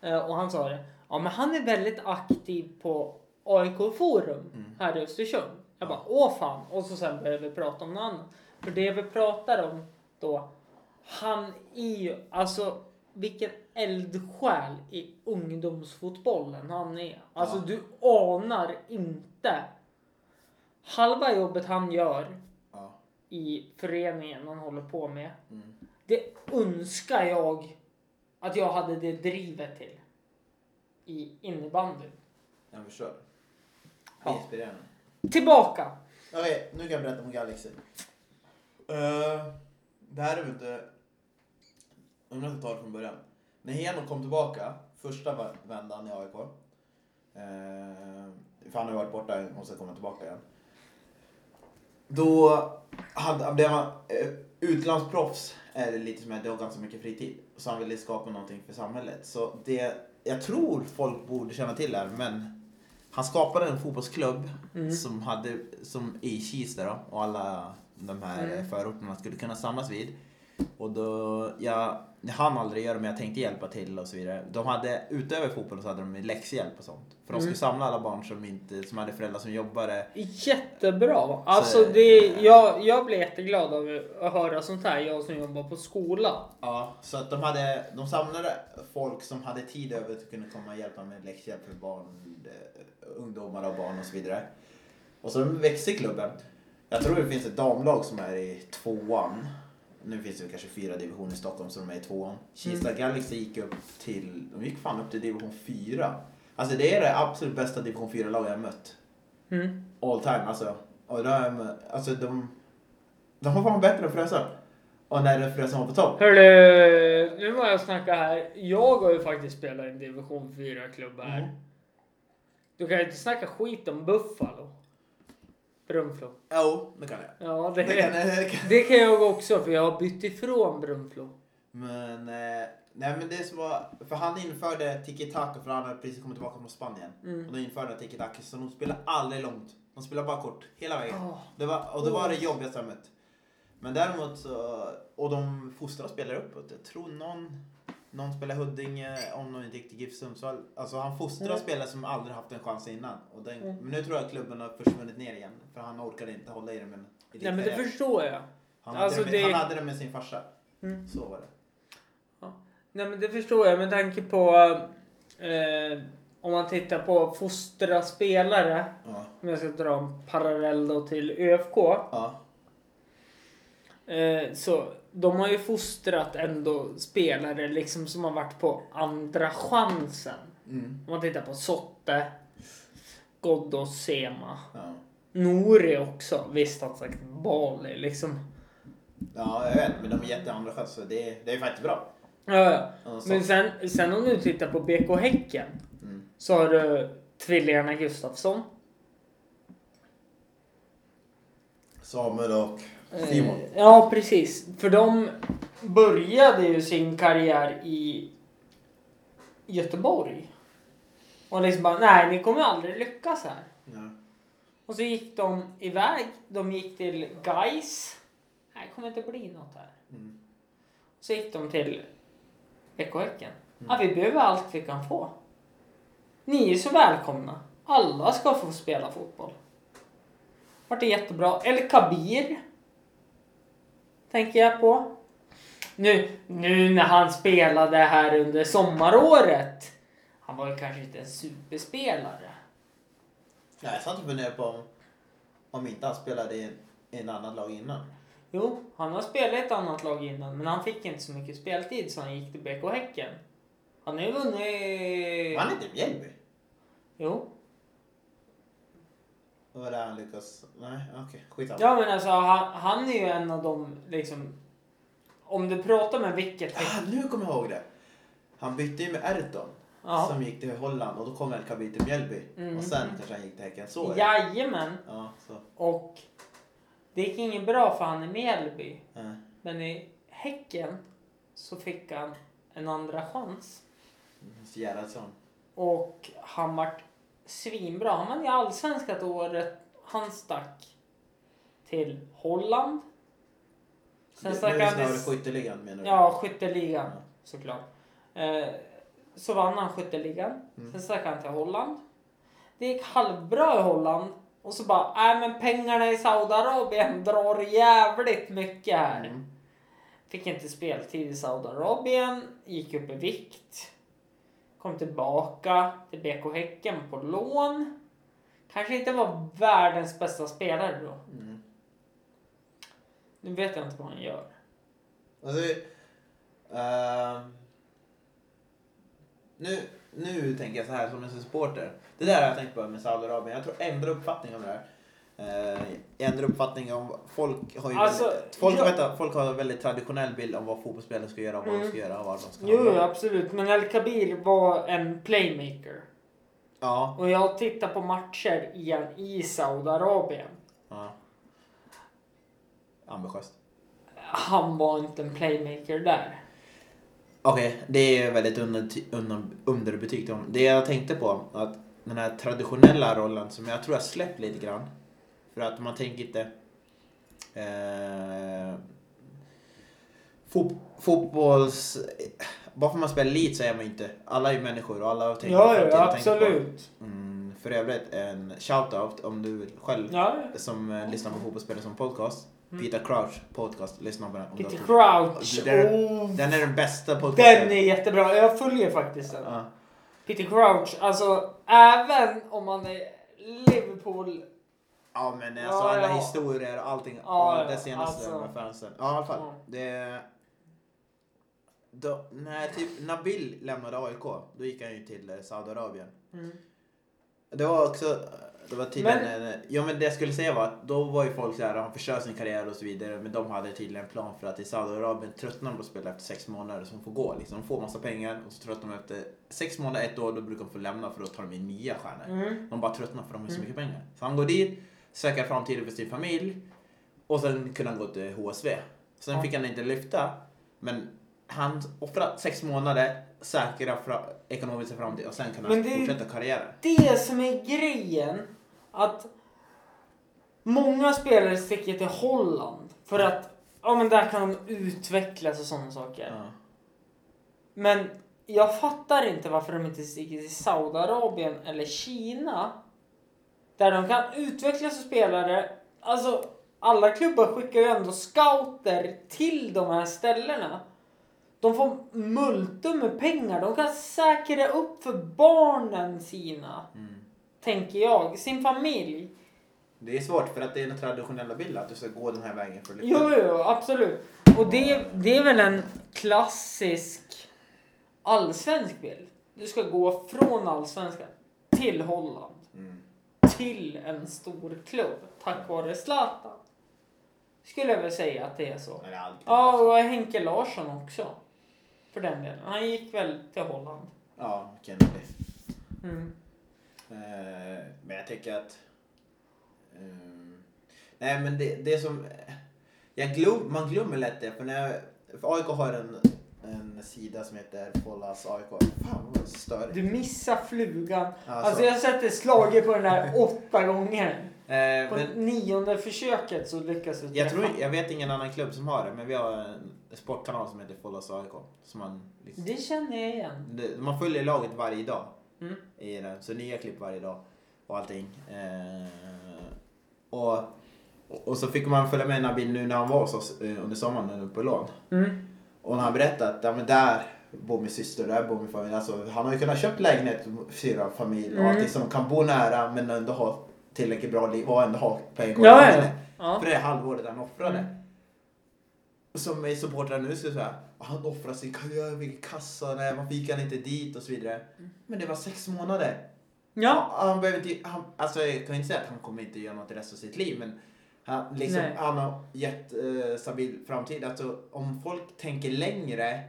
Eh, och han sa det, ja men han är väldigt aktiv på AIK forum Mm. här i Östersund. Jag Ja. bara, åh fan. Och så sen började vi prata om något annat. För det vi pratar om då, han är ju, alltså vilken eldsjäl i ungdomsfotbollen han är. Alltså Ja. du anar inte. Halva jobbet han gör. I föreningen han håller på med. Mm. Det önskar jag att jag hade det drivet till. I innebandy. Jag förstår. Ja. inspirerande. Tillbaka! Okej, nu kan jag berätta om Galaxy. Uh, det här är väl inte... Om jag ska ta det från början. När Henok kom tillbaka, första vändan i AIK. Uh, för han har varit borta och måste komma tillbaka igen. Då hade, blev han uh, utlandsproffs. Är det lite som att det har ganska mycket fritid. Så han ville skapa någonting för samhället. Så det, jag tror folk borde känna till det här, men han skapade en fotbollsklubb Mm. som hade, som i Kista då, och alla de här Mm. förorterna skulle kunna samlas vid. Och då, jag, jag hann aldrig göra det men jag tänkte hjälpa till och så vidare. De hade, utöver fotbollen så hade de läxhjälp och sånt. För de skulle Mm. samla alla barn som, inte, som hade föräldrar som jobbade. Jättebra! Alltså Så- det, jag, jag blir jätteglad av att höra sånt här, jag som jobbar på skola. Ja, så att de, hade, de samlade folk som hade tid över att kunna komma och hjälpa med läxhjälp för barn, eh, ungdomar och barn och så vidare. Och så växte klubben. Jag tror det finns ett damlag som är i tvåan. Nu finns det kanske fyra divisioner i Stockholm så de är i tvåan. Kista Galaxy gick upp till, de gick fan upp till division fyra. Alltså det är det absolut bästa division 4-lag jag mött. Mm. All time alltså. Och de, alltså de, de var fan bättre än Frösön. Och när Frösön var på topp. Hörru, nu må jag snacka här. Jag har ju faktiskt spelat i en division 4-klubb här. Mm. Du kan ju inte snacka skit om Buffalo. Brunflo. Jo, det kan jag. Ja, det, Det kan, det kan. det kan jag också för jag har bytt ifrån Brunflo. Men, eh, nej men det som var, för han införde tiki-taka för han hade precis kommit tillbaka från Spanien. Mm. Och då införde han tiki-taka så de spelar aldrig långt. De spelar bara kort, hela vägen. Oh. Det var, och det var det jobbigaste jag mött. Men däremot så, och de fostrar spelare uppåt. Jag tror någon, någon spelar Huddinge, om de inte gick till GIF Sundsvall. Alltså han fostrar Mm. spelare som aldrig haft en chans innan. Och den, Mm. Men nu tror jag klubben har försvunnit ner igen. För han orkade inte hålla i det med i Nej men det förstår jag. han, alltså hade det med, det- han hade det med sin farsa. Mm. Så var det. Nej men det förstår jag med tanke på eh, om man tittar på fostra spelare. Ja. Om jag ska dra en parallell då till ÖFK. Ja. Eh, så de har ju fostrat ändå spelare liksom som har varit på andra chansen. Mm. Om man tittar på Sotte, Ghoddos, Sema. Ja. Nori också. Visst han sagt Bali liksom. ja, jag vet. Men de är jätteandra chanser. Det, det är faktiskt bra. Ja, ja. Men sen, sen om du tittar på BK Häcken. Mm. Så har du tvillingarna Gustafsson. Samuel och Simon. Eh, Ja, precis. För de började ju sin karriär i Göteborg. Och liksom bara, nej ni kommer aldrig lyckas här. Ja. Och så gick de iväg. De gick till Gais. Nej, det kommer inte bli något här. Mm. Så gick de till BK Häcken. Ja, vi behöver allt vi kan få. Ni är så välkomna. Alla ska få spela fotboll. Vart det jättebra. El Kabir. Tänker jag på. Nu, nu när han spelade här under sommaråret. Han var ju kanske inte en superspelare. Ja, jag satt och funderade på om, om inte han spelade i en, i en annan lag innan. Jo, han har spelat i ett annat lag innan men han fick inte så mycket speltid så han gick till BK Häcken. Han har ju vunnit... Var han inte i Mjällby? Jo. Var det han lyckas... Nej, okej. Skitsamma. Ja men alltså han, han är ju en av de liksom... Om du pratar med vilket Ah, nu kommer jag ihåg det. Han bytte ju med Erton. Ja. Som gick till Holland och då kom El Kabir till Mjällby. Mm. Och sen kanske han gick till Häcken. Så är det. Jajamän. Ja, så. Och det gick inget bra för han i Mjällby. Ja. Men i Häcken så fick han en andra chans. Gerhardsson. Och han vart svinbra. Han vann ju allsvenskan året han stack till Holland. Sen stack han till... skytteligan menar du? Ja, skytteligan Ja. såklart. Eh, så vann han skytteligan. Mm. Sen stack han till Holland. Det gick halvbra i Holland. Och så bara, nej men pengarna i Saudiarabien drar jävligt mycket här. Mm. Fick inte speltid i Saudiarabien, gick upp i vikt. Kom tillbaka till BK Häcken på lån. Kanske inte var världens bästa spelare då. Mm. Nu vet jag inte vad han gör. Alltså, ehm, nu, nu tänker jag så här som en supporter. Det där har jag tänkt på med Saudiarabien. Jag tror jag ändrar uppfattning om det här. Eh, jag ändrar uppfattning om folk har ju Alltså, väldigt, folk, jag- vänta, folk har en väldigt traditionell bild om vad fotbollsspelare ska göra och vad de Mm. ska göra och vad de ska Jo, handla. absolut. Men El Kabir var en playmaker. Ja. Och jag tittar på matcher igen i Saudiarabien. ja. Ambitiöst. Han var inte en playmaker där. Okej, det är väldigt under, under, underbetyg. Det jag tänkte på, att den här traditionella rollen som jag tror jag släppt lite grann. För att man tänker inte... Eh, fot, fotbolls... Bara för man spelar elit så är man inte... Alla är ju människor och alla tänker Ja, framtiden ja, på- absolut. Mm, för övrigt, en shout-out om du själv Ja, som eh, lyssnar på fotbollsspelare som podcast. Mm. Peter Crouch podcast, lyssna på den. Peter Crouch. Är- Oh, Den är den bästa podcasten. den är jättebra. Jag följer faktiskt den. Ja. Peter Crouch, alltså även om man är Liverpool. Ja men alltså Ja, alla ja. historier och allting. Ja, och det senaste alltså. med fansen. Ja i alla fall. Ja. Det... Då, när typ Nabil lämnade AIK, då gick han ju till eh, Saudiarabien. Mm. Det var också, det var tydligen, Men- en, ja men det jag skulle säga var att då var ju folk såhär, han förstör sin karriär och så vidare. Men de hade tydligen en plan för att i Saudiarabien tröttnar de på att spela efter sex månader så de får gå liksom. De får massa pengar och så tröttnar de efter sex månader, ett år, då brukar de få lämna för då tar de in nya stjärnor. Mm. De bara tröttnar för de har så Mm. mycket pengar. Så han går dit, säkra framtiden för sin familj och sen kunde han gå till HSV. Sen Ja. fick han inte lyfta, men han offrade sex månader, säkra fra, ekonomiska framtid och sen kunde han Men det är- fortsätta karriären. Det som är grejen, att många spelare sticker till Holland för att ja, men där kan de utvecklas och sådana saker. Ja. Men jag fattar inte varför de inte sticker till Saudiarabien eller Kina. Där de kan utvecklas som spelare. Alltså, alla klubbar skickar ju ändå scouter till de här ställena. De får multum med pengar. De kan säkra upp för barnen sina. Mm. Tänker jag. Sin familj. Det är svårt för att det är den traditionella bilden att du ska gå den här vägen för att lyfta. Jo, jo, absolut. Och det, det är väl en klassisk allsvensk bild. Du ska gå från allsvenskan till Holland. Till en stor klubb. Tack vare Zlatan. Skulle jag väl säga att det är så. Det är Ja, och Henke Larsson också. För den delen. Han gick väl till Holland. Ja, Kennedy. Mm. Eh, men jag tycker att... ehm, nej, men det, det som... Jag glöm, man glömmer lätt det, för, när, för AIK har en sida som heter Follas AIK. Fan vad störigt. Du missar flugan. Alltså, Alltså jag det slaget på den här åtta gånger. eh, På men nionde försöket så lyckas du jag, tror, jag vet ingen annan klubb som har det, men vi har en sportkanal som heter Follas AIK. Som man, liksom, Det känner jag igen. det, man följer laget varje dag. Mm. i den. Så nya klipp varje dag och allting. Eh, och, och så fick man följa med Nabil nu när han var hos oss eh, under sommaren på lån. Mm. Och han berättade att ja, men där bor min syster, där bor min familj. Alltså, han har ju kunnat köpt lägenhet, fyra familj och Mm. allting som kan bo nära men ändå ha tillräckligt bra liv och ändå ha pengar. Ja, ja. Ja. För det halvåret han offrade. Mm. Som är supportrar nu så det så här, han offrar sin karriär, vilken kassa, nej, varför gick han inte dit och så vidare. Men det var sex månader. Ja. Han, han behöver inte, han, alltså jag kan inte säga att han kommer inte göra något i resten av sitt liv men han, liksom, Nej. han har gett eh, stabil framtid. Alltså om folk tänker längre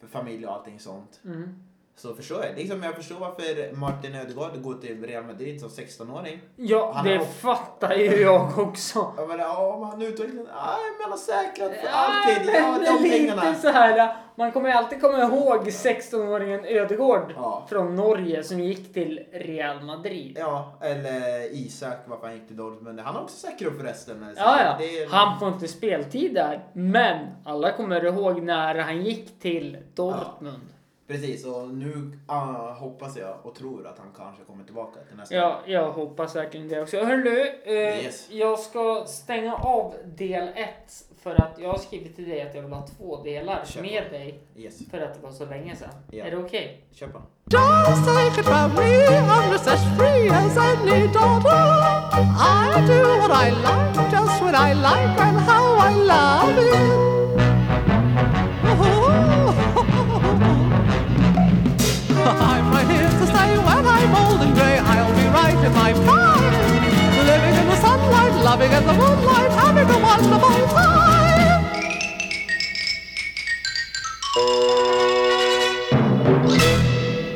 för familj och allting sånt Mm. Så förstår jag. Liksom, jag förstår varför Martin Ödegaard går till Real Madrid som 16-åring. Ja, Han det har- fattar ju jag också. Ja, men han utvecklar, nej men han har säkrat för Ja, alltid. Ja, men de lite pengarna. så här. Man kommer alltid komma ihåg 16-åringen Ödegård Ja. från Norge som gick till Real Madrid. Ja, eller Isak, varför han gick till Dortmund. Han har också säkrat upp förresten. Så Ja, ja. är- Han får inte speltid där. Men alla kommer ihåg när han gick till Dortmund. Precis, och nu ah, hoppas jag och tror att han kanske kommer tillbaka till nästa Ja, jag hoppas verkligen det också. Hörru, eh, Yes. jag ska stänga av del 1 för att jag har skrivit till dig att jag vill ha två delar Kör på. med dig Yes, för att det var så länge sedan. Ja. Är det okej? kör på. Just take it from me, I'm just as free as any daughter. I do what I like, just when I like, and how I love it. having a wonderful life, having a wonderful time.